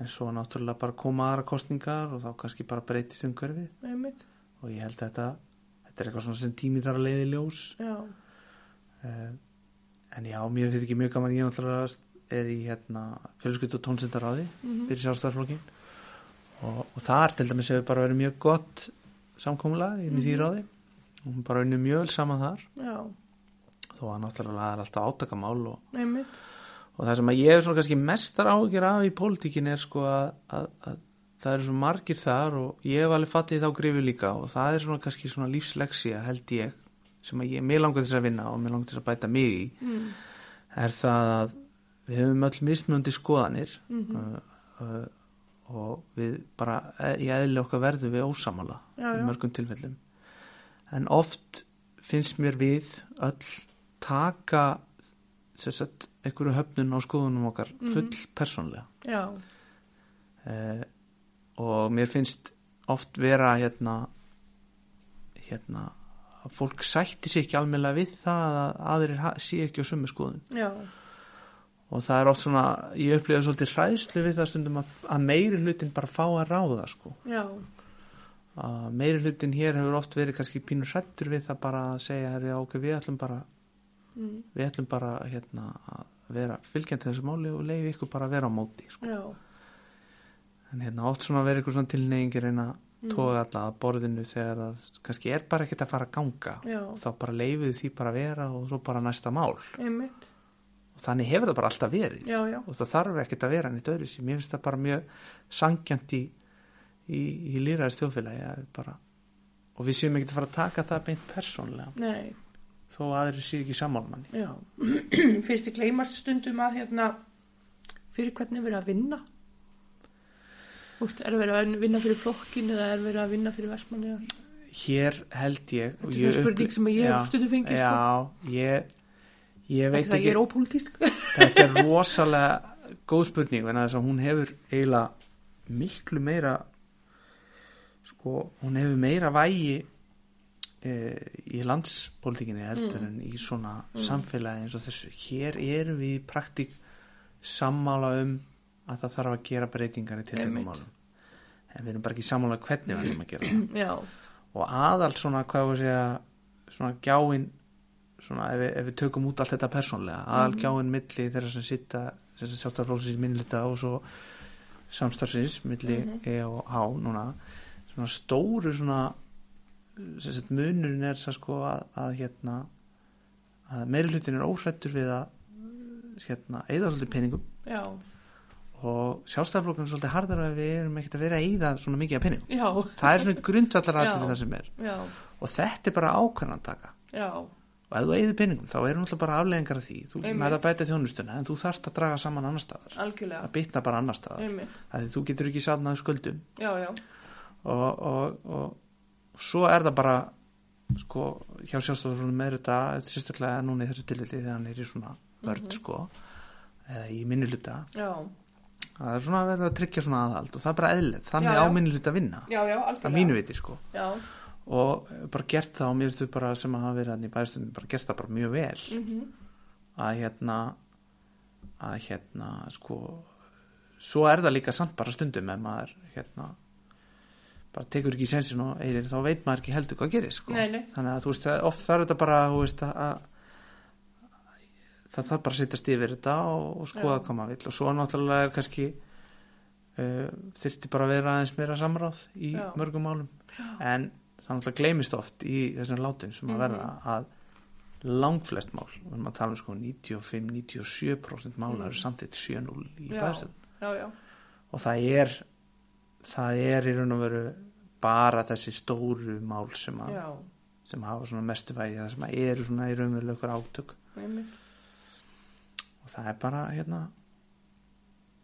en svo náttúrulega bara koma aðra kostningar og þá kannski bara breytist umhverfið. Einmitt. Og ég held að þetta þetta er eitthvað svona sem tími þar að leiði ljós. Já, uh, en já, mér finnst ekki mjög gaman ég náttúrulega er í hérna fjölskyld og tónsendaráði mhm, fyrir sjálfstæðarflokkin og, og þar til dæmis hefur bara verið mjög gott samkomulag inn í því ráði. Og hún bara unnið mjög vel saman þar. Já, þó að náttúrulega er alltaf átakamál og, og það sem að ég er svona kannski mestar áhugir af í pólitíkin er sko að, að, að það eru svo margir þar og ég hef alveg fattið þá grifu líka og það er svona kannski svona lífsleksja held ég sem að ég, mér langar þess að vinna og mér langar þess að bæta mig í mm, er það að við höfum öll mismunandi skoðanir mhm, uh, uh, og við bara e- í eðli okkar verðum við ósamála Já, í mörgum tilfellum. En oft finnst mér við öll taka að einhverju höfnun á skoðunum okkar Mhm. full persónlega já, uh, og mér finnst oft vera hérna hérna að fólk sætti sig ekki almennilega við það að aðrir sé ekki á sömu skoðun. Já, og það er oft svona, ég upplifa svolítið hræðslu við það stundum að, að meiri hlutin bara fá að ráða sko. Já, að meiri hlutin hér hefur oft verið kannski pínur hrættur við það bara að segja herri, ok, við ætlum bara mm, við ætlum bara hérna að vera fylgjandi þessu máli og leiði ykkur bara að vera á móti sko. já, en hérna oft svona verið ykkur svona tilneyingir Mm. að toga alla að borðinu þegar það kannski er bara ekkert að fara að ganga. Já, þá bara leifið því bara að vera og svo bara næsta mál. Einmitt, þannig hefur það bara alltaf verið já, já, og það þarf ekkert að vera nýtt öðru sem mér finnst það bara mjög sangjant í, í, í lýraðis þjóðfélagi bara, og við séum ekkert að fara að taka það beint persónlega nei, þó aðrir séu ekki sammálmanni. Fyrst þið gleymast stundum að hérna, fyrir hvernig er verið að vinna? Úst, er verið að vinna fyrir flokkin eða er verið að vinna fyrir versmanni? hér held ég Þetta er ég svona spurning sem ég stundum fengið, sko. já, ég, ég veit Ekki ekki er þetta er rosalega góð spurning en þess að hún hefur eiginlega miklu meira sko, hún hefur meira vægi e, í landspolítikinni heldur en í svona samfélagi eins og þessu. Hér erum við praktík sammála um að það þarf að gera breytingar í tiltegum Einmitt. málum. En við erum bara ekki sammála hvernig við ætlum að gera það. Já, og aðal svona hvað við segja svona gjáin svona ef við, ef við tökum út allt þetta persónlega aðal gjáin milli þeirra sem sitta sem sjálftarflóðsins minnlita og svo samstarfsins milli E og H núna svona stóru svona sagt munurinn er það sko að, að hérna að meirlutin er óhrættur við að hérna eða svolítið peningum já, og sjálfstæðarflokkurinn er svolítið harðar að við erum ekkert að vera að eyða svona mikið af peningum. Já, það er svona grundvallar aðrið það sem er. Já, og þetta er bara ákveðan taka já, og ef þú eigður peningum þá eru náttúrulega bara afleðingar af því. Þú nærða að bæta þjónustuna en þú þarft að draga saman annar staðar. Algjörlega, að bitna bara annar staðar. Að þú getur ekki safnað skuldum. Já, já, og, og, og svo er það bara sko hjá sjálfstofnum með þetta sérstaklega núna í þessu tilfelli þegar hann er í svona vörd Mhm. sko eða í minnuluta já, það er svona að vera að tryggja svona aðhald og það er bara eðlið, þannig á já. minnuluta að vinna. Já, að mínu viti sko. Já, og bara gert það og mér finnst þau bara sem að hafa verið hann í bæðstundum bara gert það bara mjög vel mhm, að hérna að hérna sko svo er það líka samt bara stundum ef maður hérna bara tekur ekki sensin og eilir þá veit maður ekki heldur hvað gerir sko. Nei, nei. þannig að þú veist að oft þarf þetta bara þú veist að, að það þarf bara að sittast yfir þetta og, og skoða Já. hvað maður vill og svo náttúrulega er kannski uh, þyrfti bara að vera aðeins meira samráð í Já. mörgum málum en það náttúrulega gleymist oft í þessum látum sem að Mhm. verða að langflest mál, við erum að tala um sko 95-97% mála eru samþitt 7-0 í já, og það er það er í raun og veru bara þessi stóru mál sem, að, sem hafa svona mestu vægi það sem að eru svona í raun og veru ykkur átök. Einmitt, og það er bara hérna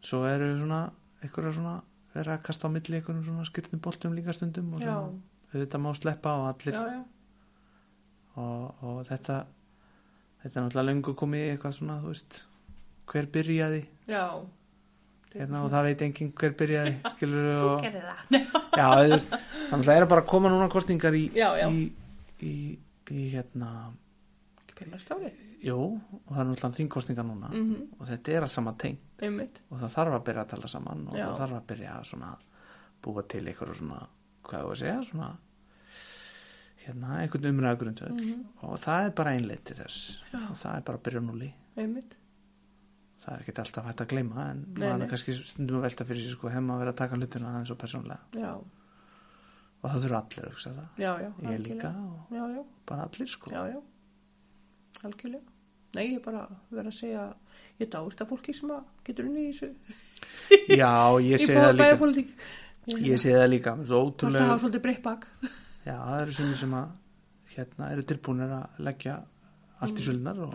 svo eru svona ykkur svona vera að kasta á milli ykkur svona skyrnum boltum líka stundum og já, auðvitað má sleppa og allir. Já, já, og, og þetta þetta er náttúrulega löngu komið eitthvað svona þú veist, hver byrjaði? Já, hérna, og það veit enginn hver byrjaði skilur og, já, veist, þannig að það er bara að koma núna kostningar í, í, í, í hérna jú, og það er náttúrulega þingkostningar núna. Mhm, og þetta er saman tengt. Einmitt, og það þarf að byrja að tala saman og Já. það þarf að byrja að búa til eitthvað svona, hvað þú að segja svona hérna, einhvern umræða grundvöld og það er bara einleitt til þess. Já. og það er bara að byrja núli það er ekki alltaf hægt að gleyma en maður er kannski stundum að velta fyrir sér sko hefma að vera að taka hlutina aðeins og persónlega já, og það þurfa allir að hugsa það. Já, ég líka og bara allir sko. Algjörlega, nei, ég er bara verið að segja, ég dáist að fólki sem að getur unni í þessu, já, ég það líka ég segi það líka svo Hvort að hafa svolítið breytt bak. já, það eru sumi sem að hérna eru tilbúinir að leggja allt í Mm. söldunar og,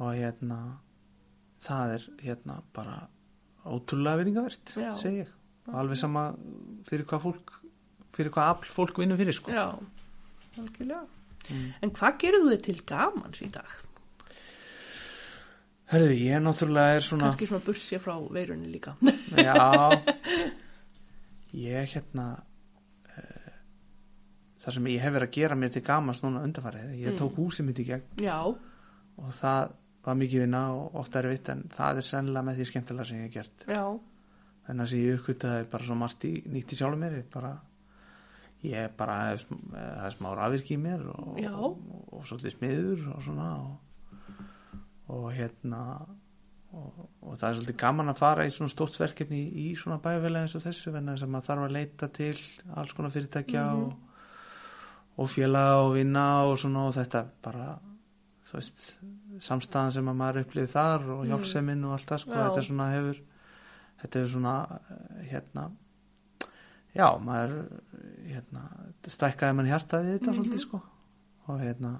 og hérna það er hérna bara ótrúlega viringavert Já. segi ég og alveg sama fyrir hvað fólk fyrir hvað afl fólk vinnur fyrir sko Já, algjörlega. Mm. En hvað þú þið til gamans í dag? Herðu, ég náttúrulega er svona Kanski svona bursja frá veirunni líka. Já ég hérna uh, það sem ég hef verið að gera mér til gamast núna undanfarið, ég Mm. tók húsið mitt í gegn já, og það var mikið vinna og ofta er vitt en það er sennilega með því skemmtilega sem ég hef gert já, þannig að sem ég uppkvitaði bara svo margt í nýtt í sjálfum mér ég bara ég bara það er smá rafvirk í mér og, Já. og, og, svolítið smiður og svona og, og hérna og, og það er svolítið gaman að fara í svona stórt verkefni í, í svona bæjarfélagi eins og þessu venna sem maður þarf að leita til alls konar fyrirtækja Mhm. og, og félaga og vinna og svona og þetta bara þú veist samstæðan sem að maður upplifið þar og Mm. hjálpseminn og allt það sko þetta er svona hefur þetta er svona eh, hérna já, maður hérna, stækkaði mann hjarta við þetta Mhm. svolítið sko og hérna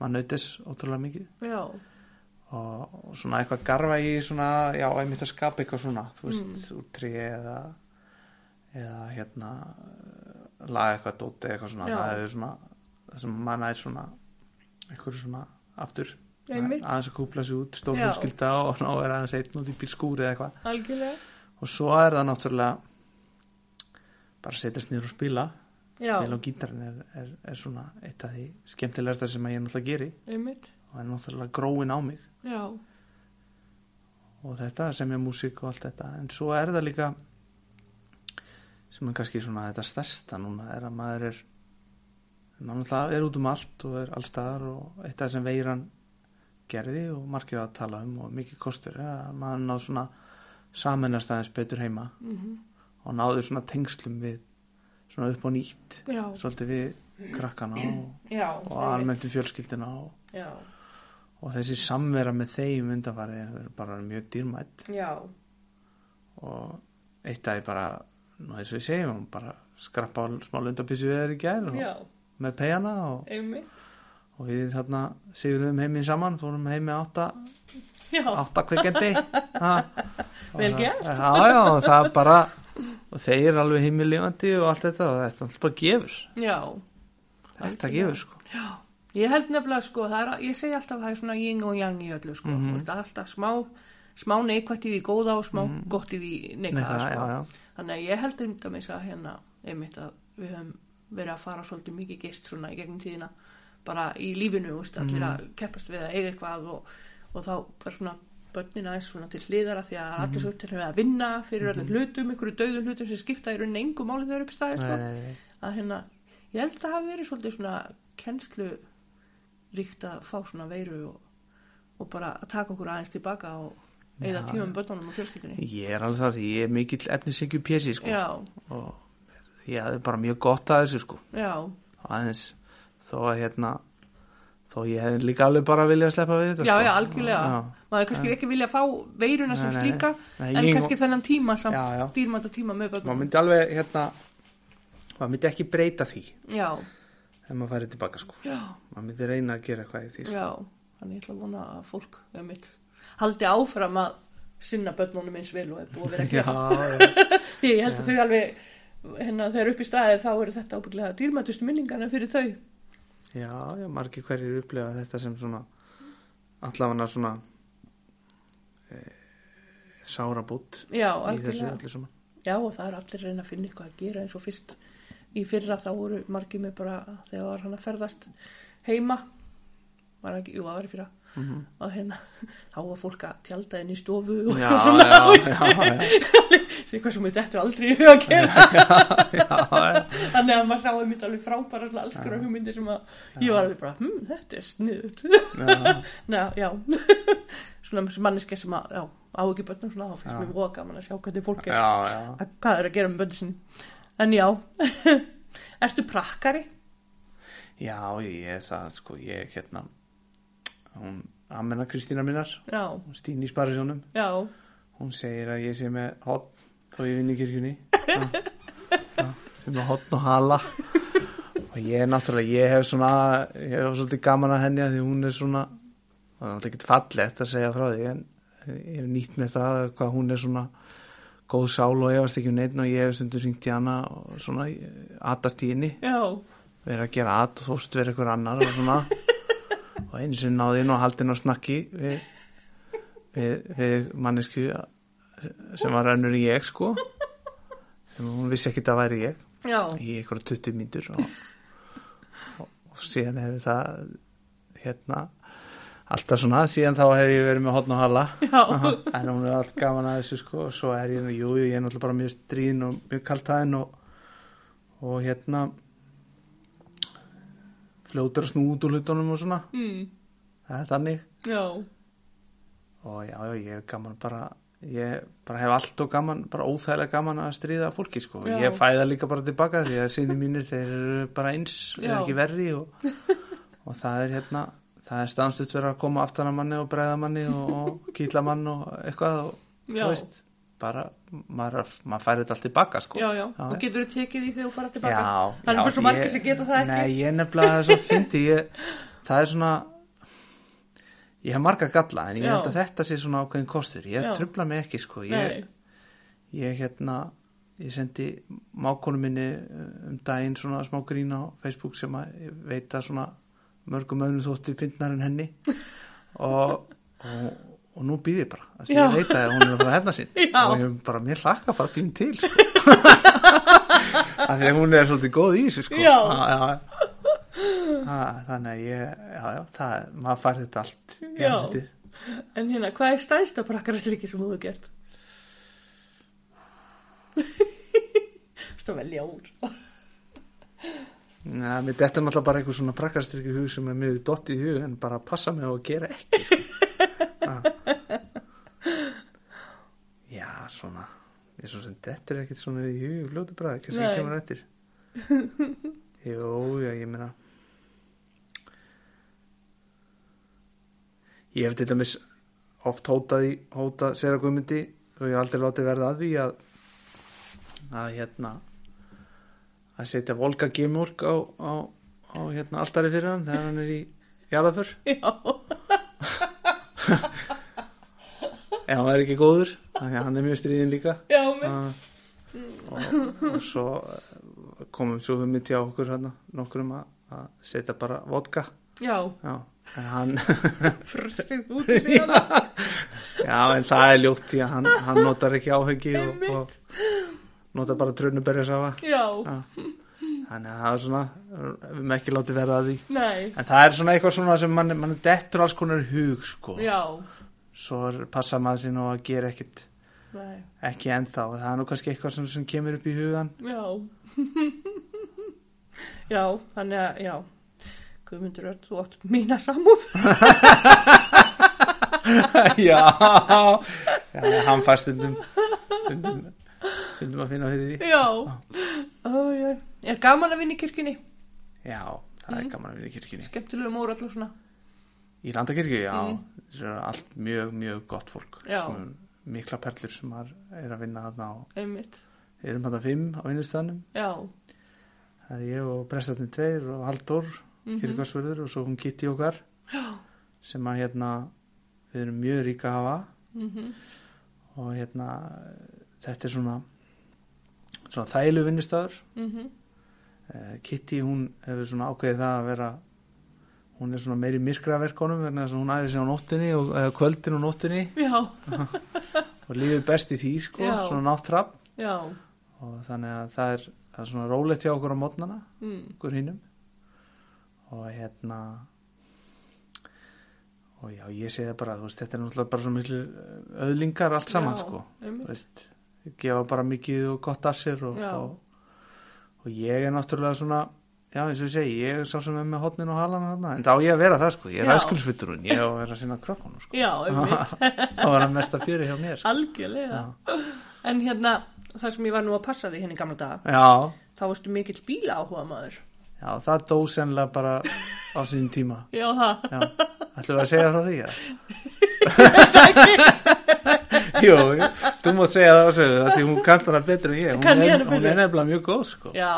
maður nautis ótrúlega mikið já, og, svona eitthvað garfa í svona, já, einmitt að skapa eitthvað svona þú veist, Mm. úr trí eða eða hérna laga eitthvað dóti eitthvað svona. Já. það er svona, það sem manna er svona eitthvað svona aftur. Einmitt, aðeins að kúpla sig út, fjölskylda og ná er aðeins einn út í bílskúri eða eitthvað. Algjörlega, og svo er það náttúrulega bara að setjast niður og spila. Já, spila á gítarinn er, er, er svona eitt af því skemmtilegasta sem að ég náttúrulega geri. Einmitt, og er náttúrulega gróin á mig. Já, og þetta sem er músík og allt þetta. En svo er það líka sem er kannski svona þetta stærsta núna er að maður er náttúrulega er út um allt og er allstaðar og eitt af það sem veiran gerði og margir að tala um og mikið kostur er að maður náð svona samennast aðeins betur heima. Mhm, og náður svona tengslum við svona upp á nýtt. Já, svolítið við krakkana og, og almennt við fjölskyldina og, já, og þessi samvera með þeim undanfari er bara mjög dýrmætt já, og eitt af því bara nú eins og ég segjum, bara skrappa smá lundapissu við þeir í gær og, já, með peyjana og, og við þarna sigurum heiminn saman, fórum heim með átta, já, átta kveikendi Vel gert. Já, já, það bara og þeir er alveg heimilífandi og allt þetta og þetta er alltaf bara gefur. Já, þetta gefur sko. Já, ég held nefnilega sko, er, ég segi alltaf að það er svona yin og yang í öllu sko, Mhm. mm -hmm. alltaf smá, smá neikvætt í því góða og smá Mhm. gott í því Nei, neikvæða sko. já, já. Þannig að ég held dæmis að hérna, einmitt að við höfum verið að fara svolítið mikið gist svona í gegnum tíðina bara í lífinu, veist, allir Mhm. að keppast við að eiga eitthvað og, og þá bara svona börnin aðeins svona til hliðara því að Mhm. allir svo til að vinna fyrir öllum hlutum, einhverju döðum hlutum sem skipta í rauninni engum málið þegar upp staði sko. Að hérna, ég held að það hafi verið svolítið svona kennslu ríkt að fá svona veiru og, og bara að taka okkur aðeins tilbaka og eða tíma með börnunum og fjölskyldunni. Ég er alveg það því ég er mikill efnisengju pjessi sko. Já, og ég hafði bara mjög gott að þessu sko. Já, aðeins þó að hérna þó ég hefði líka alveg bara viljað að sleppa við þetta já, sko. já, algjörlega. Já, maður kannski ekki vilja fá veiruna sem slíka en ég- kannski þennan tíma samt dýrmænta tíma með maður börnunum. myndi alveg hérna maður myndi ekki breyta því. Já, ef maður færi tilbaka sko. Já, maður myndi reyna að gera eitthvað í því sko. já þannig ég ætla að vona að fólk haldi áfram að sinna börnunum eins vel og er búið að vera að já, já, Því ég held að þau alveg hérna þegar upp í staðið þá eru þetta ábygglega dýrmætustu minningarna fyrir þau. Já, já margir hverjir upplefa þetta sem svona allavega svona e, já, þessu algjörlega. öllu saman. Já og það er allir reyna að finna eitthvað að gera eins og fyrst í fyrra þá voru margir með bara þegar var hann að ferðast heima var ekki, jú það var í fyrra mm að hérna, þá var fólk að tjálta inn í stofu og já, eitthvað svona, já, veist. já, já, sé hvað sem þetta aldrei í hug að gera. Já, já, þannig að maður sá einmitt alveg frábæra alls konar hugmyndir sem að ég var alveg bara, hm, þetta er sniðut já, já. Svona manneski sem að, já, á ekki börnum svona, þá finnst Já. mér voða gaman að sjá hvernig fólk er já, já. að, hvað er að gera með börnum sinni en já, ertu prakkari? Já, ég er það, sko, ég hérna, hún, Amena Kristína minnar, Já, Stín í Sparisjónum, já, hún segir að ég sé með hotn þó ég vinn í kirkjunni, sem með hotn og hala. Og ég er náttúrulega, ég hef svona, ég hef svolítið gaman að henni að því hún er svona, það er náttúrulega ekki fallegt að segja frá því, en ég hef nýtt með það hvað hún er svona góð sál og varst ekki um neitt og ég hef stundur hringt í hana og svona atast í henni. Verið að gera at og þóst verið ykkur annar og svona. Og einu sinni náði inn og haldi inn á snakki við, við, við mannesku sem var önnur en ég sko. Sem hún vissi ekki að væri ég. Já, í einhverja 20 mínútur og, og, og síðan hefði það hérna alltaf svona, síðan þá hef ég verið með hotn og hala. Já, en hún er allt gaman að þessu sko. Og svo er ég, jú, ég er náttúrulega bara mjög stríðin og mjög kaltæðin og, og hérna fljótur að snú út úr hlutunum og svona. Mm, það er þannig. Já, og já, já, ég hef gaman bara ég bara hef allt og gaman bara óþægilega gaman að stríða fólki sko. Já. ég fæða líka bara tilbaka því að sinni mínir þeir eru bara eins, er ekki verri og, og það er hérna það er stanslust verið að koma aftan að manni og bregða manni og, og kýtla mann og eitthvað og Já. þú veist bara, maður, maður færi þetta allt tilbaka sko já, já. Og getur þú tekið því þegar þú fara tilbaka? já, Það er já, bara svo margir sem geta það ekki. Nei, ég nefnilega það er svo fyndi ég, það er svona ég hef marga galla en ég Já. held að þetta sé svona ákveðin kostur ég Já. trubla mig ekki sko ég, ég hérna ég sendi mákonu minni um daginn svona smá grín á Facebook sem að ég veit að svona mörgum öðnum þótti fyndnar en henni og, og, og nú býð ég bara því Já. ég veit að hún er að fara að hefna sín Já. og ég bara, mér hlakka bara fín til sko. af því að hún er svolítið góð í þessu sko. Þannig að ég já, já, það, maður fær þetta allt Já. en hérna, hvað er stæðsta prakkarastriki sem þú hefur gert? Þú velja úr. Mér þetta er náttúrulega bara einhver svona prakkastrykki hug sem er mjög dott í hug en bara passa mig á að gera ekki sko. Já, svona ég svo sem þetta er ekkit svona í hug fljótu bræði, kannski Nei. kemur eftir Jú, já, ég meina Ég hef til dæmis oft hótað í hótað sér að guðmyndi og ég hef aldrei látið verða að því að að hérna að setja volga gemúlk á, á, á hérna altari fyrir hann þegar hann er í Já, ef hann er ekki góður þannig að hann er mjög stríðin líka. Já, uh, og, og svo eh, komum svo við mitt hjá okkur hérna nokkurum að, setja bara vodka. Já, já, en hann já, en það er ljótt því að hann, hann notar ekki áhengi og, og notar bara trönuberjasafa Já, þannig að það er svona við með ekki látið verða að því. Nei, en það er svona eitthvað svona sem mann, mann dettur alls konar hug sko. Já, svo er, passa maður sín og að gera ekkit nei, ekki ennþá, það er nú kannski eitthvað sem, sem kemur upp í hugan já. Já, þannig að, já, Guðmundur Örn, þú átt mína samúð. já, já, hann fær stundum stundum stundum að finna fyrir því. Já, ó, já. Er gaman að vinna í kirkjunni? já, það er gaman að vinna í kirkjunni. Skemmtilega mór allir svona. í landakirkju, já, Mm. það er allt mjög, mjög gott fólk. Er mikla perlur sem maður er að vinna þarna Einmitt. erum þarna fimm á vinnustæðanum Já, það er ég og prestatinn tveir og Halldór mm Mhm. og svo hún Kitty okkar. Já, sem að hérna við erum mjög ríka að hafa. Mhm, og hérna þetta er svona svona þælu vinnustæður mhm, Eh, Kitty hún hefur svona ákveðið það að vera hún er svona meiri myrkraverkonum vegna þess að hún æfir sig á nóttinni og eða kvöldin og nóttinni og líður best í því sko, Já. svona nátttrapp já, og þannig að það er, það er svona rólegt hjá okkur á mótnana, mm, okkur hinnum og hérna og já, ég segi það bara, veist, þetta er náttúrulega bara svo miklu öðlingar allt saman Já, sko, veist gefa bara mikið og gott af sér og, Já. og, og ég er náttúrulega svona já, eins og ég segi, ég er sá sem er með hotnin og halana þarna, en þá ég að vera það sko ég er Já. æskulsfytturinn, ég á að vera sinna krökkunum sko, já, einmitt, það var að mesta fyrir hjá mér sko. algjörlega. En hérna, það sem ég var nú að passa því henni gamla daga, já, þá varstu mikill bíla áhuga maður. já, það dó sennilega bara á sínum tíma Já, það. já, ætlum við að segja frá því ja? jú, þú mátt segja það á sögu því hún kannt hana betur en ég hún, Kann ég er, hana hún betur? er nefnilega mjög góð sko Já,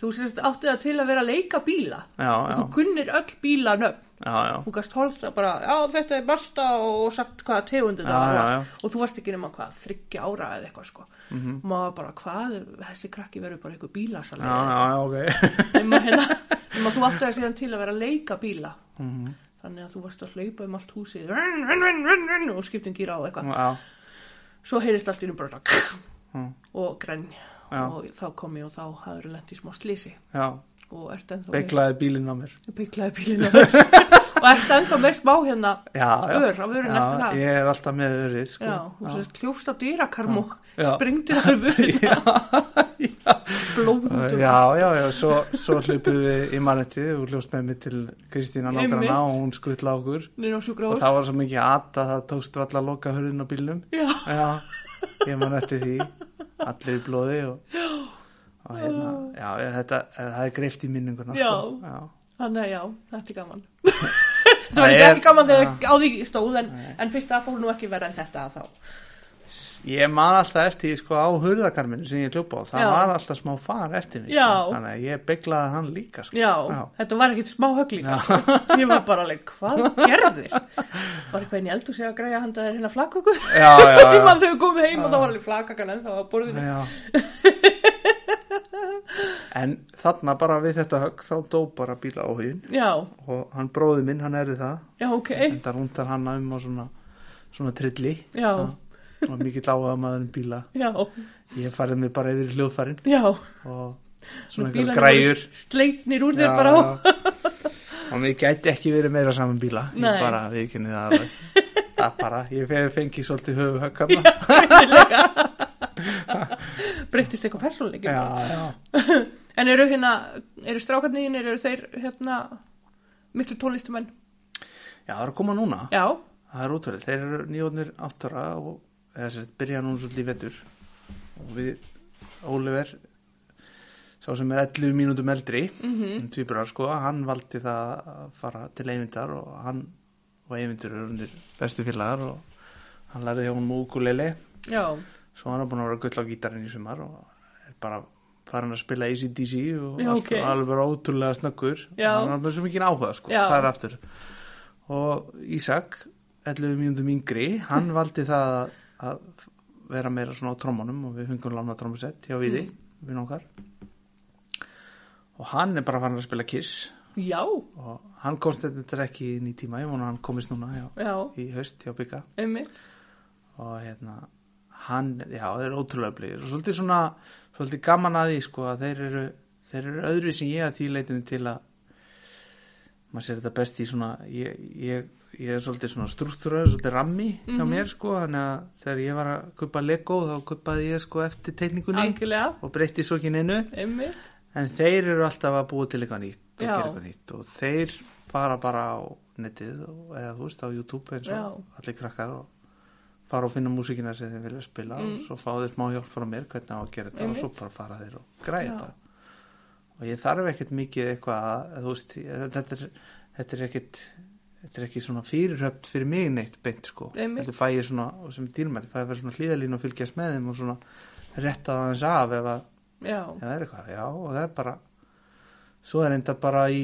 þú sérst átti það til að vera að leika bíla. já, já, Þú kunnir öll bílanöfn. já, já. Þú gast holta bara, já þetta er Mazda og sagt hvaða tegundu Já, það var. já, og já. Og þú varst ekki nema hvað, þryggja ára eða eitthvað sko. Mm -hmm. Maður bara, hvað, þessi krakki verður bara eitthvað já, já, já, ok Nema hérna, nema þú átti það síðan til að vera að leika bíla. Mhm. Þannig að þú varst að hlaupa um allt húsið run, run, run, run, og skiptum gýra á eitthvað. já, Svo heyrist allt í nú bara Mm. og grenn. Já. og þá kom ég og þá hafður lent í smá slísi og ert ennþá beiglaði bílinn á mér. Bygglaði bílinu og ert ennþá með smá hérna já, ör á vörun eftir það? ég er alltaf með örið sko. Á dýrakarm og Já. springdi það blóður já, já, já, svo, svo hlupum við í mannetti og hljóst með mig til Kristína nágrana og hún skuttla okkur. Og það var svo mikið aðt að það tókstu alltaf að loka hurðin á bílnum. Já, já, ég man eftir því. Allir í blóði og, og hérna, já, já, þetta það er greift í minninguna Já. sko. þannig að já, þetta er gaman. Þetta var Það ekki, gaman þegar á því stóð en, en fyrst það fór nú ekki verða en þetta þá Ég man alltaf eftir sko á hurðakarminu sem ég hljópa á, það Já. var alltaf smá far eftir mig, Já. sko. þannig að ég beglaði hann líka, sko. Já, þetta var ekkit smá högling Ég var bara alveg, hvað gerðist? Var eitthvað inn í eldu sig að græja handa þér hérna flakköku? Já, já, Ég já. man þegar við komum heim og þá var alveg flakkakan en það var borðinu já. en þarna bara við þetta högg, þá dó bara bíla áhugin Já, og hann bróði minn, hann erði það, já, ok en það rúndar hann um á svona, svona trilli. Já, og mikill áhuga maður um bíla. já, Ég farið mig bara yfir hljóðfærin. Já. Og svona græjur. voru Sleiknir úr þér bara. Á og mér gæti ekki verið meira saman bíla. Nei. ég bara viðkynni það alveg. Það bara, ég fegi fengið svolítið höfu höggana Breyttist eitthvað já, En eru hérna, eru strákarnir eru þeir hérna miklu tónlistumenn? já, það er að koma núna. Já, það er útverðið, þeir eru nýjóðnir áttara og eða sérst byrja núna svolítið í vetur og við Óliver sá sem er 11 mínútum eldri mm -hmm. tvíburar sko, hann valdi það að fara til Eyvindar og hann og Eyvindur undir bestu félagar og hann lærði hjá hún múkulele já, svo hann er búin að vera gull á gítarinn í sumar og er bara farin að spila ACDC og Já, allt, ok. alveg bara ótrúlega snöggur hann er með svo mikið áhuga sko, Já. það er aftur og Ísak 11 mínúndum yngri hann valdi það að, að vera meira svona á trómanum og við fengum lána trómusett hjá Víði, Mm. við nokkar og hann er bara farin að spila Kiss. Já, og hann komst þetta ekki inn í tíma ég vona hann komist núna já, já, í haust hjá Bygga einmitt. Og hérna hann, já, þeir eru ótrúlega blíðir og svolítið svona, svolítið gaman að því sko að þeir eru, þeir eru öðru sem ég að því leitinu til að maður sér þetta best í svona ég, ég, ég er svolítið svona struktúröður svolítið rammi hjá Mhm. mér sko þannig að þegar ég var að kaupa Lego þá kaupaði ég sko eftir teikningunni Algjörlega, og breytti svo ekki neinu en þeir eru alltaf að búa til eitthvað nýtt og Já. gera eitthvað nýtt og þeir fara bara á netið og, eða þú veist á YouTube eins og Já. allir krakkar og fara og finna músíkina sem þeir vilja spila og svo fá þeir smá hjálp frá mér hvernig á að gera þetta Mm. Og svo bara fara þeir og græja Já. þetta og ég þarf ekkert mikið eitthvað að, þú veist, þetta er, þetta er ekkert þetta er ekki svona fyrirhöft fyrir mig neitt beint sko, þetta fæ ég svona sem er dýrmætt, fæ ég að vera svona hlýðalín og fylgjast með þeim og svona retta það aðeins af ef að það er eitthvað, já, og það er bara svo er enda bara í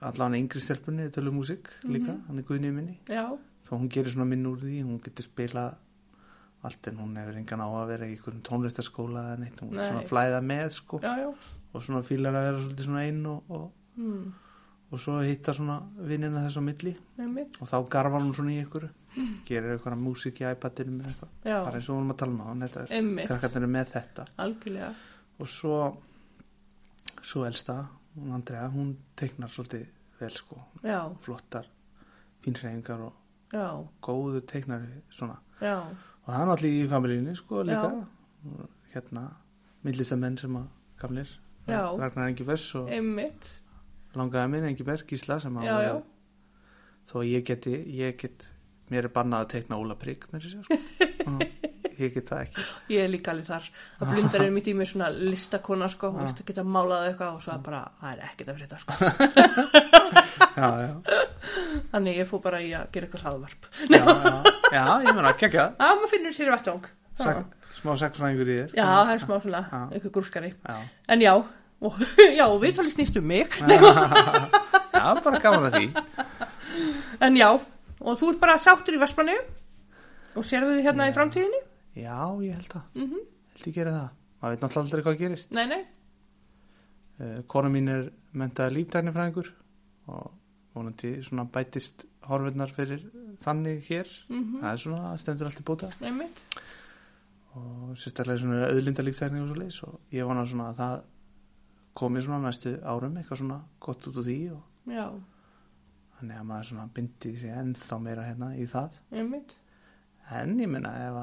allan yngri stelpunni tölu músík líka, hann er guðnið minni. Já, þó hún gerir svona minn úr því, hún getur spila allt en hún hefur engan á að vera í einhverjum tónlistaskóla eða neitt, hún er Nei. svona flæða með sko, já, já. og svona fílar að vera svona einn og, og, mm, og svo hitta svona vinnina þess á milli. Einmitt. Og þá garfar hún svona í ykkur gerir eitthvað músík í iPadinu með eitthvað. Bara eins og hún var að tala um þetta er, einmitt, krakkarnir með þetta. Algjörlega. Og svo svo elsta, hún Andrea hún teiknar svolítið vel sko. Já, flottar, fínræfingar og já, góðu teiknari svona, já, og það er náttúrulega í familíinu sko líka. Hérna, myndlistamenn sem að gamlir. Ragnar Engi Bess og einmitt langaði minn Engi Bess, Gísla sem að Já, já, þó ég geti, ég get mér er bannað að teikna Óla Prygg sko. Ég get það ekki. Ég er líka alveg þar. Að blindar er mitt í mig svona listakona sko, hún veist að geta málað eitthvað og svo er bara, það er að fyrir þetta sko. Já, já, þannig ég fór bara í að gera eitthvað hlaðvarp já, já, já ég meina, kekja Já, maður finnur sér vettvang. Smá sakfræðingur í þér. Já, það er smá svona, eitthvað grúskari. Já. En já, og, já, við talið snýst um mig. Já, bara gaman að því. En já, og þú ert bara sáttur í Vestmanni og sérðu þið hérna í framtíðinni? Já, ég held það, mm -hmm. held ég gera það. Maður veit náttúrulega aldrei hvað gerist. Nei, nei, uh, kona mín er mentaði líftæknifræðingur og vonandi svona bætist horfurnar fyrir þannig hér. Mm það er svona, stendur allt í bóta. Einmitt. Og sérstaklega svona auðlindalíkþækning og svo leiðis og ég vona svona að það komi svona næstu árum eitthvað svona gott út úr því og já, þannig að maður svona bindi sig ennþá meira hérna í það. Einmitt. En ég menna ef,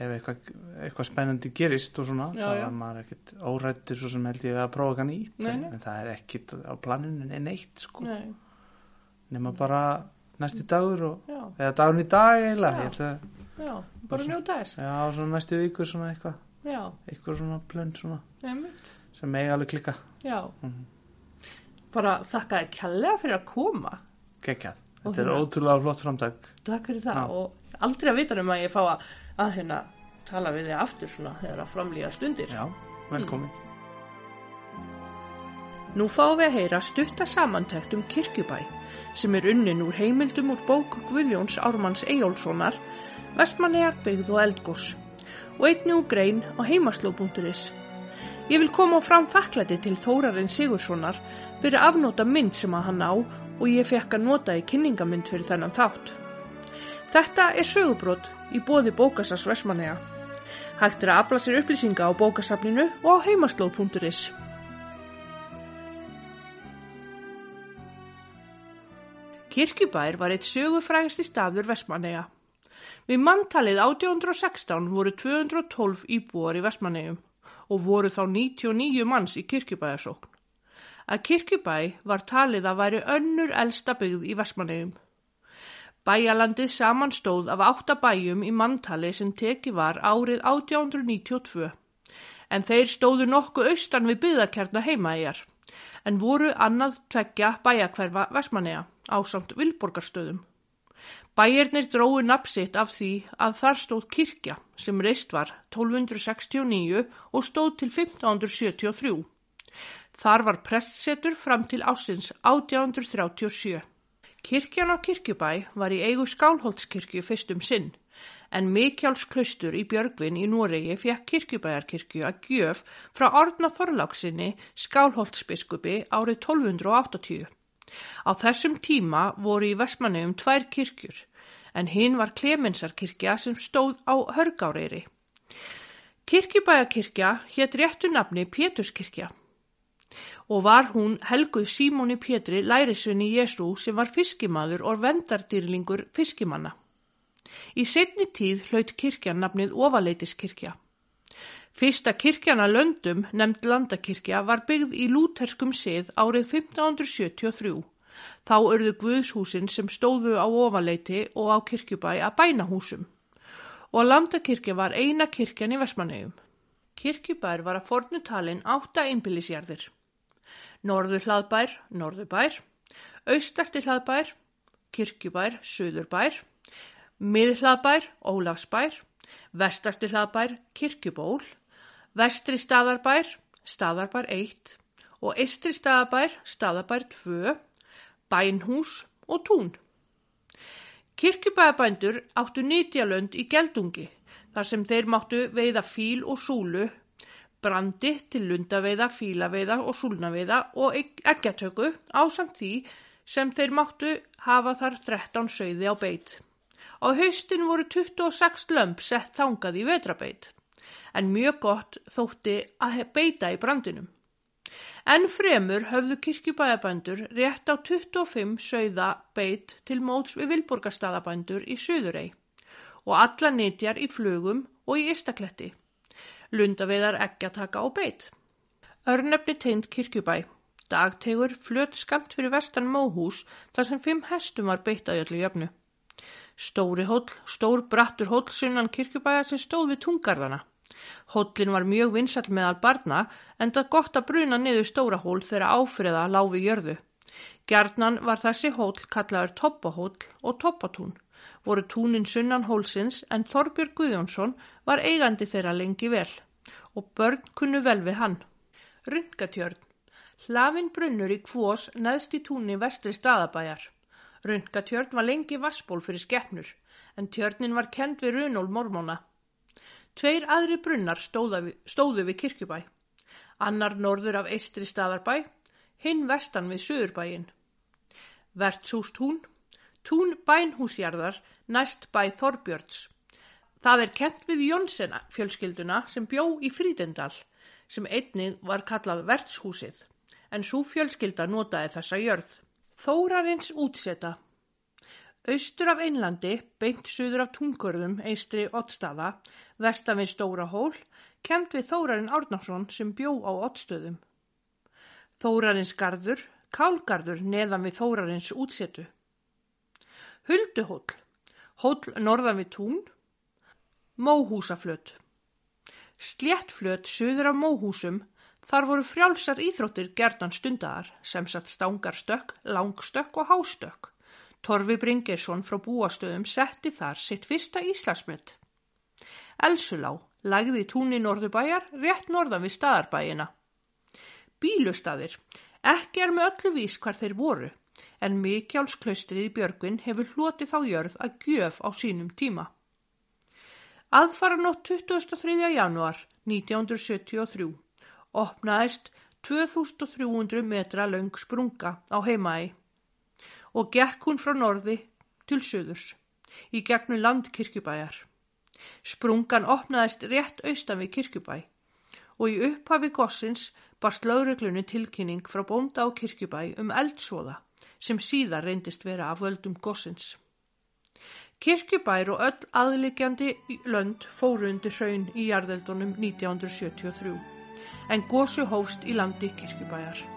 ef eitthvað, eitthvað spennandi gerist og svona Já, þá já. er maður ekkit órættur svo sem held ég að prófa eitthvað nýtt Nei, en, nei. en það er ekkit á planinu en neitt sko. Nei, nema bara næsti dagur og, já, eða dagurinn í dag eiginlega Já. ég held að já, bara njóta þess. Já, svona næstu vikur svona eitthvað. Já, eitthvað svona plönn svona einmitt. sem megi alveg klikka Já. Mhm. Bara þakka þér kjallega fyrir að koma. Og þetta er hérna- ótrúlega flott framtak. Takk fyrir það. Já. og aldrei að vita um að ég fá að, að hérna tala við þig aftur svona þegar að framlýja stundir. Já, velkomin. Nú fáum við að heyra stutta samantækt um kirkjubæ sem er unnin úr heimildum úr bók Guðjóns Ármanns Eyjólfssonar Vestmannegar byggð og eldgós og einnig úr grein á heimasló.is. Ég vil koma á fram þakklæti til Þórarinn Sigurssonar fyrir afnóta mynd sem að hann á og ég fekk að nota í kynningamynd fyrir þennan þátt. Þetta er sögubrót í bóði bókasars Vestmannega. Hægt er að afla sér upplýsinga á bókasafninu og á heimasló.is. Kirkjubær var eitt sögufrægasti staður Vestmanneja. Við manntalið 1816 voru 212 íbúar í Vestmannejum og voru þá 99 manns í kirkjubæðasókn. Að kirkjubæ var talið að væri önnur elsta byggð í Vestmannejum. Bæjalandið samanstóð af átta bæjum í manntali sem teki var árið 1892 en þeir stóðu nokkuð austan við byggðakjarna heimaæjar en voru annað tveggja bæjakverfa Vestmanneja ásamt Vilborgarstöðum. Bæjarnir dróu nafsitt af því að þar stóð kirkja sem reist var 1269 og stóð til 1573. Þar var prestsetur fram til ásins 1837. Kirkjan á Kirkjubæ var í eigu Skálholtskirkju fyrstum sinn, en Mikjálsklaustur í Björgvin í Noregi fekk Kirkjubæjarkirkju að gjöf frá Orna Þorláksinni Skálholtsbiskupi árið 1280. Á þessum tíma voru í Vestmanneum tvær kirkjur, en hinn var Klemensarkirkja sem stóð á Hörgáreyri. Kirkjubæjarkirkja hétt réttu nafni Péturskirkja og var hún helguð Símóni Pétri lærisvinni Jésu sem var fiskimaður og vendardýrlingur fiskimanna. Í setni tíð hlaut kirkjan nafnið Ofaleitiskirkja. Fyrsta kirkjan að löndum, nefnd landakirkja, var byggð í lúterskum sið árið 1573. Þá örðu guðshúsin sem stóðu á Ofaleiti og á kirkjubæ að bænahúsum. Og landakirkja var eina kirkjan í Vestmannegjum. Kirkjubær var að fornu talin átta einbýlisjarðir. Norður hlaðbær, norðurbær, austasti hlaðbær, kirkjubær, suðurbær, miðhlaðbær, ólafsbær, vestasti hlaðbær, kirkjuból, vestri staðarbær, staðarbær 1 og eistri staðarbær, staðarbær 2, bænhús og tún. Kirkjubæðabændur áttu nýtjalönd í geldungi þar sem þeir máttu veiða fíl og súlu brandi til lundaveiða, fílaveiða og súlnaveiða og eggjatöku ásamt því sem þeir máttu hafa þar 13 sögði á beit. Á haustin voru 26 lömp sett þangað í vetrabeit, en mjög gott þótti að beita í brandinum. En fremur höfðu kirkjubæðabændur rétt á 25 sögða beit til móts við vilborgarstaðabændur í Suðurei og alla nýtjar í flugum og í Istakletti lundaveðar eggjataka og beit. Örnefni tegnd kirkjubæ, dagtegur flöt skamt fyrir vestan móhús þar sem fimm hestum var beitt að öllu jöfnu. Stóri hóll, stór brattur hóll sunnan kirkjubæja sem stóð við tungarðana. Hóllin var mjög vinsall meðal barna en það gott að bruna niður stóra hól þegar áfriða láfi jörðu. Gjarnan var þessi hóll kallaður toppahóll og toppatún voru túnin sunnan hólsins en Þorbjörg Guðjónsson var eigandi þeirra lengi vel og börn kunnu vel við hann. Rundgatjörn. Hlafin brunnur í kvós neðst í túnni vestri staðabæjar. Rundgatjörn var lengi vassból fyrir skeppnur en tjörnin var kend við runól mormóna. Tveir aðri brunnar við, stóðu við kirkjubæ. Annar norður af eistri staðarbæ, hinn vestan við söðurbæin. Vertshústún Tún bænhúsjarðar næst bæ Þorbjörns. Það er kent við Jónsena fjölskylduna sem bjó í Frídendal sem einnig var kallað vertshúsið en svo fjölskylda notaði þessa jörð. Þórarins útseta Austur af Einlandi, beint suður af Tungurðum, eistri Ottstaða, vestan við Stórahól, kent við Þórarinn Árnarsson sem bjó á Ottstöðum. Þórarins gardur, Kálgarður neðan við Þórarins útsetu. Hulduhól, hól norðan við Tún, Móhúsaflöt. Sléttflöt suður af móhúsum, þar voru frjálsar íþróttir gerðan stundar sem satt stangarstökk, langstökk og hástökk. Torfi Bringersson frá búastöðum setti þar sitt fyrsta Íslasmynd. Elsulá lagði túnni norðubæjar rétt norðan við staðarbæjina. Bílustadir. Ekki er með öllu vís hvar þeir voru, en Mikjálsklaustrið í Björgvin hefur hlotið þá jörð að gjöf á sínum tíma. Aðfaranótt 23. januar 1973 opnaðist 2300 metra laung sprunga á heimaði og gekk hún frá norði til söðurs í gegnum landkirkjubæjar. Sprungan opnaðist rétt austan við kirkjubæ og í upphafi gossins barst lögreglunni tilkynning frá bónda á kirkjubæ um eldsóða sem síðar reyndist vera af völdum gossins. Kirkjubær og öll aðlikjandi lönd fóru undir hraun í jarðeldunum 1973 en gósu hófst í landi kirkjubæjar.